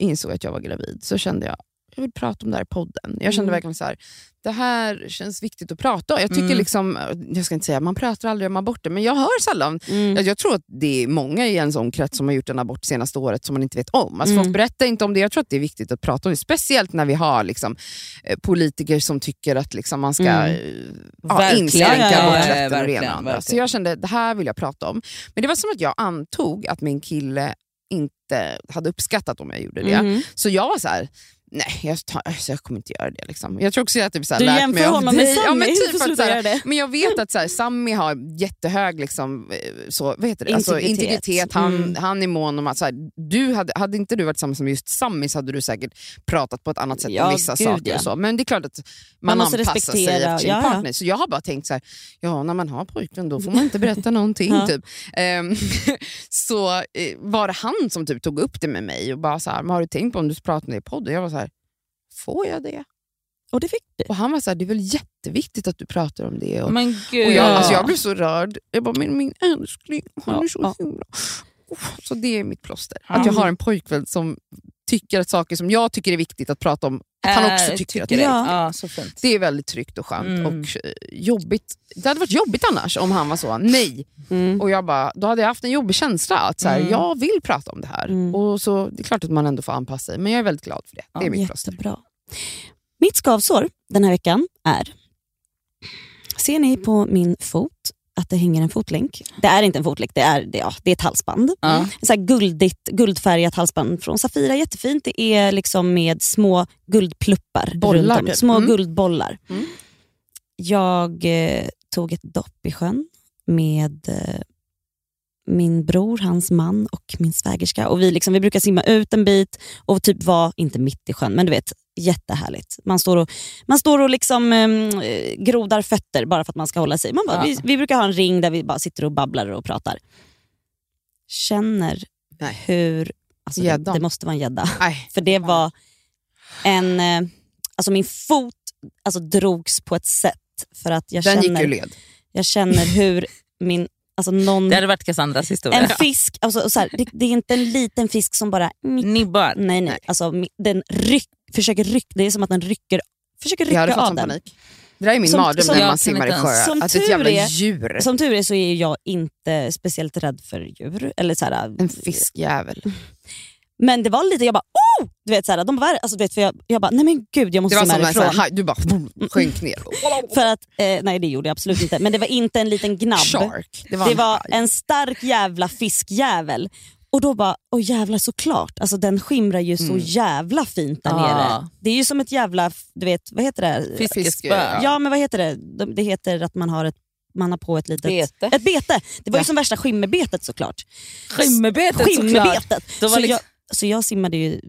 insåg att jag var gravid så kände jag jag vill prata om det här i podden. Jag kände Mm. verkligen så här, det här känns viktigt att prata om. Jag tycker Mm. liksom, jag ska inte säga man pratar aldrig om aborter, men jag hör sällan. Mm. Jag, jag tror att det är många i en sån krets som har gjort en abort senaste året som man inte vet om. Alltså Mm. Folk berättar inte om det. Jag tror att det är viktigt att prata om det. Speciellt när vi har liksom, eh, politiker som tycker att liksom, man ska Mm. eh, ja, inskränka Ja, aborträtten och det ena andra. Så jag kände det här vill jag prata om. Men det var som att jag antog att min kille inte hade uppskattat om jag gjorde det. Mhm. Så jag var så här. Nej, jag, tar, alltså, jag kommer inte göra det. Liksom. Jag tror också att jag typ, så här, Du lärt jämför mig honom med. Sammy, Ja, men typ att, sluta så här, göra det. men jag vet att så här, Sammy har jättehög liksom, eh, så, vad heter det? Alltså, Integritet. integritet. Han, Mm. han är mån om att, så här, du hade, hade inte du varit tillsammans med just Sammy så hade du säkert pratat på ett annat sätt Ja, om vissa gud, saker. ja. Och så. Men det är klart att Man man, anpassar sig efter sin ja, partner. Så jag har bara tänkt så ja när man har pojkvän då får man inte berätta [LAUGHS] någonting. Typ. Ehm, [LAUGHS] så eh, var det han som typ tog upp det med mig och bara så här, "Men har du tänkt på om du ska prata om det i podden? Jag var så får jag det? Och det fick du. Och han var så här, det är väl jätteviktigt att du pratar om det. Och, Men gud. och jag, alltså jag blev så rörd. Jag bara, men min älskling, han Ja, är så ja. himla... Så det är mitt plåster. Att jag har en pojkvän som tycker att saker som jag tycker är viktigt att prata om, att han också Äh, tycker, att det. är Ja. Ja, det är väldigt tryggt och skönt. Mm. Och eh, jobbigt. Det hade varit jobbigt annars om han var så, nej. Mm. Och jag bara, då hade jag haft en jobbig känsla att så här, Mm. jag vill prata om det här. Mm. Och så, Det är klart att man ändå får anpassa sig, men jag är väldigt glad för det. Det är mitt. Jättebra. Mitt skavsår den här veckan är, ser ni på min fot att det hänger en fotlänk? Det är inte en fotlänk, det är, det, ja, det är ett halsband. En så guldigt, guldfärgat halsband från Safira, jättefint. Det är liksom med små guldpluppar Bollar runt om. typ. Små Mm. guldbollar. Mm. Jag eh, tog ett dopp i sjön med eh, min bror, hans man och min svägerska. Och vi, liksom, vi brukar simma ut en bit och typ vara, inte mitt i sjön, men du vet, jättehärligt. Man står och, man står och liksom, eh, grodar fötter bara för att man ska hålla sig. Man bara, Ja. vi, vi brukar ha en ring där vi bara sitter och babblar och pratar. Känner Nej. hur... Alltså det, det måste vara en gädda. [LAUGHS] För det var en... eh, Alltså min fot alltså, drogs på ett sätt för att jag Den gick känner, ju led. jag känner hur min... Alltså någon, Det hade varit Cassandras historia. en fisk, alltså, så här, det, det är inte en liten fisk som bara... Nibbar. Nej, nej. Alltså, den ryck, försöker rycka, det är som att den rycker, försöker Jag hade rycka fått av den. panik. Det där är min Som- mardröm som- när Jag man simmar i inte ens- sjö. Som Att det är ett tur är- djur. Som tur är så är jag inte speciellt rädd för djur. Eller så här, En fiskjävel. [LAUGHS] Men det var lite, jag bara Du vet, så här, de bara, alltså, du vet, för jag, jag bara nej men gud jag måste var så härifrån. här, du bara boom, sjönk ner. [LAUGHS] För att, eh, nej det gjorde jag absolut inte. Men det var inte en liten gnabb. Shark. Det var, Det en var en stark jävla fiskjävel. Och då bara, åh jävlar såklart. Alltså den skimrar ju så Mm. jävla fint där Ah. nere. Det är ju som ett jävla, du vet, vad heter det? Fiskespö. Ja men vad heter det? De- Det heter att man har, ett, man har på ett litet... Bete. Ett bete. Det var ju Ja. som värsta skimmerbetet såklart. Skimmerbetet såklart. Skimmerbetet. Var Så, liksom- jag, så jag simmade ju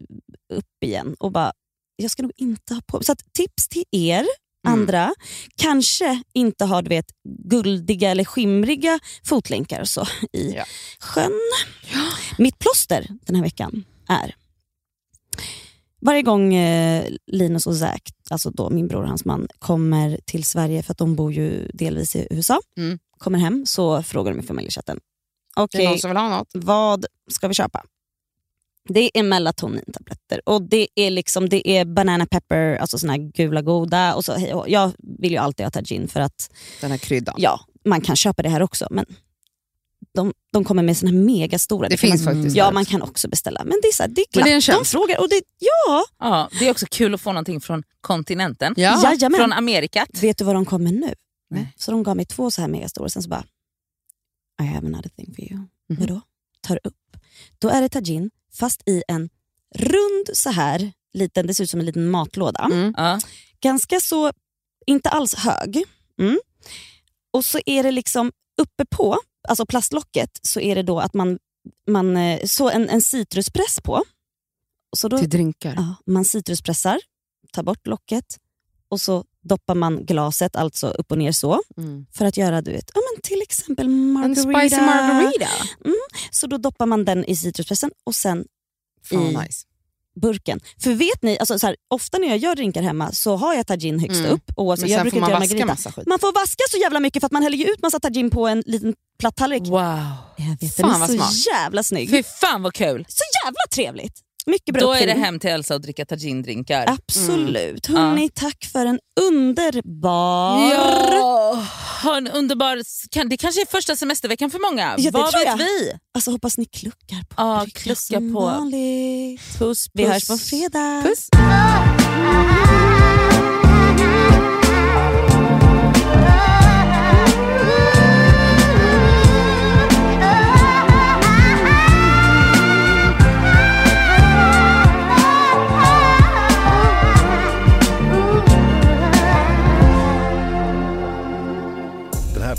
upp igen och bara, jag ska nog inte ha på Så att tips till er Mm. andra, kanske inte har du vet, guldiga eller skimriga fotlänkar så i Ja. sjön. Mitt plåster den här veckan är varje gång eh, Linus och Zack, alltså då min bror och hans man, kommer till Sverige för att de bor ju delvis i USA, Mm. kommer hem så frågar de i familjechatten. Det är Okej, någon som vill ha något. vad ska vi köpa? Det är melatonintabletter och det är liksom det är banana pepper, alltså såna här gula goda. Och så, hej och jag vill ju alltid ha Tajin för att Den här kryddan. ja, man kan köpa det här också men de, de kommer med såna här megastora. Det kan finns man, faktiskt Ja, man kan också beställa. Men det är, så här, det är Men det är en glatt. De frågar och det, ja. Ja, det är också kul att få någonting från kontinenten. Ja. Jajamän. Från Amerikat. Vet du vad de kommer nu? Nej. Så de gav mig två så här megastora, sen så bara, I have another thing for you. Mhm. Vadå? Tar upp. Då är det tagine fast i en rund så här liten, det ser ut som en liten matlåda. Mm. Ja. Ganska så, inte alls hög. Mm. Och så är det liksom uppe på, alltså plastlocket, så är det då att man, man eh, så en, en citruspress på. Så då, Till drinkar. Ja, man citruspressar, tar bort locket och så doppar man glaset alltså upp och ner så Mm. för att göra du vet, ja, men till exempel En margarita. spicy margarita. Så då doppar man den i citruspressen och sen Fan I- nice. burken. För vet ni, alltså, så här, ofta när jag gör drinkar hemma så har jag tagine högst Mm. upp. Oavsett, Men jag brukar man göra vaska massa skit. Man får vaska så jävla mycket för att man häller ju ut massa tagine på en liten platt tallrik. Wow. Jag vet, Fan den är vad så smart. jävla snygg. Fy fan vad kul. Så jävla trevligt. Mycket bra Då är det hem till Elsa och dricka tagine-drinkar. Absolut. Mm. Hörni, tack för en underbar... Ja, ha en underbar... Det kanske är första semesterveckan för många. Ja, Vad vet jag. vi? Alltså hoppas ni kluckar på Ja, som på. vanligt. Puss, puss. Vi hörs på fredag. Puss.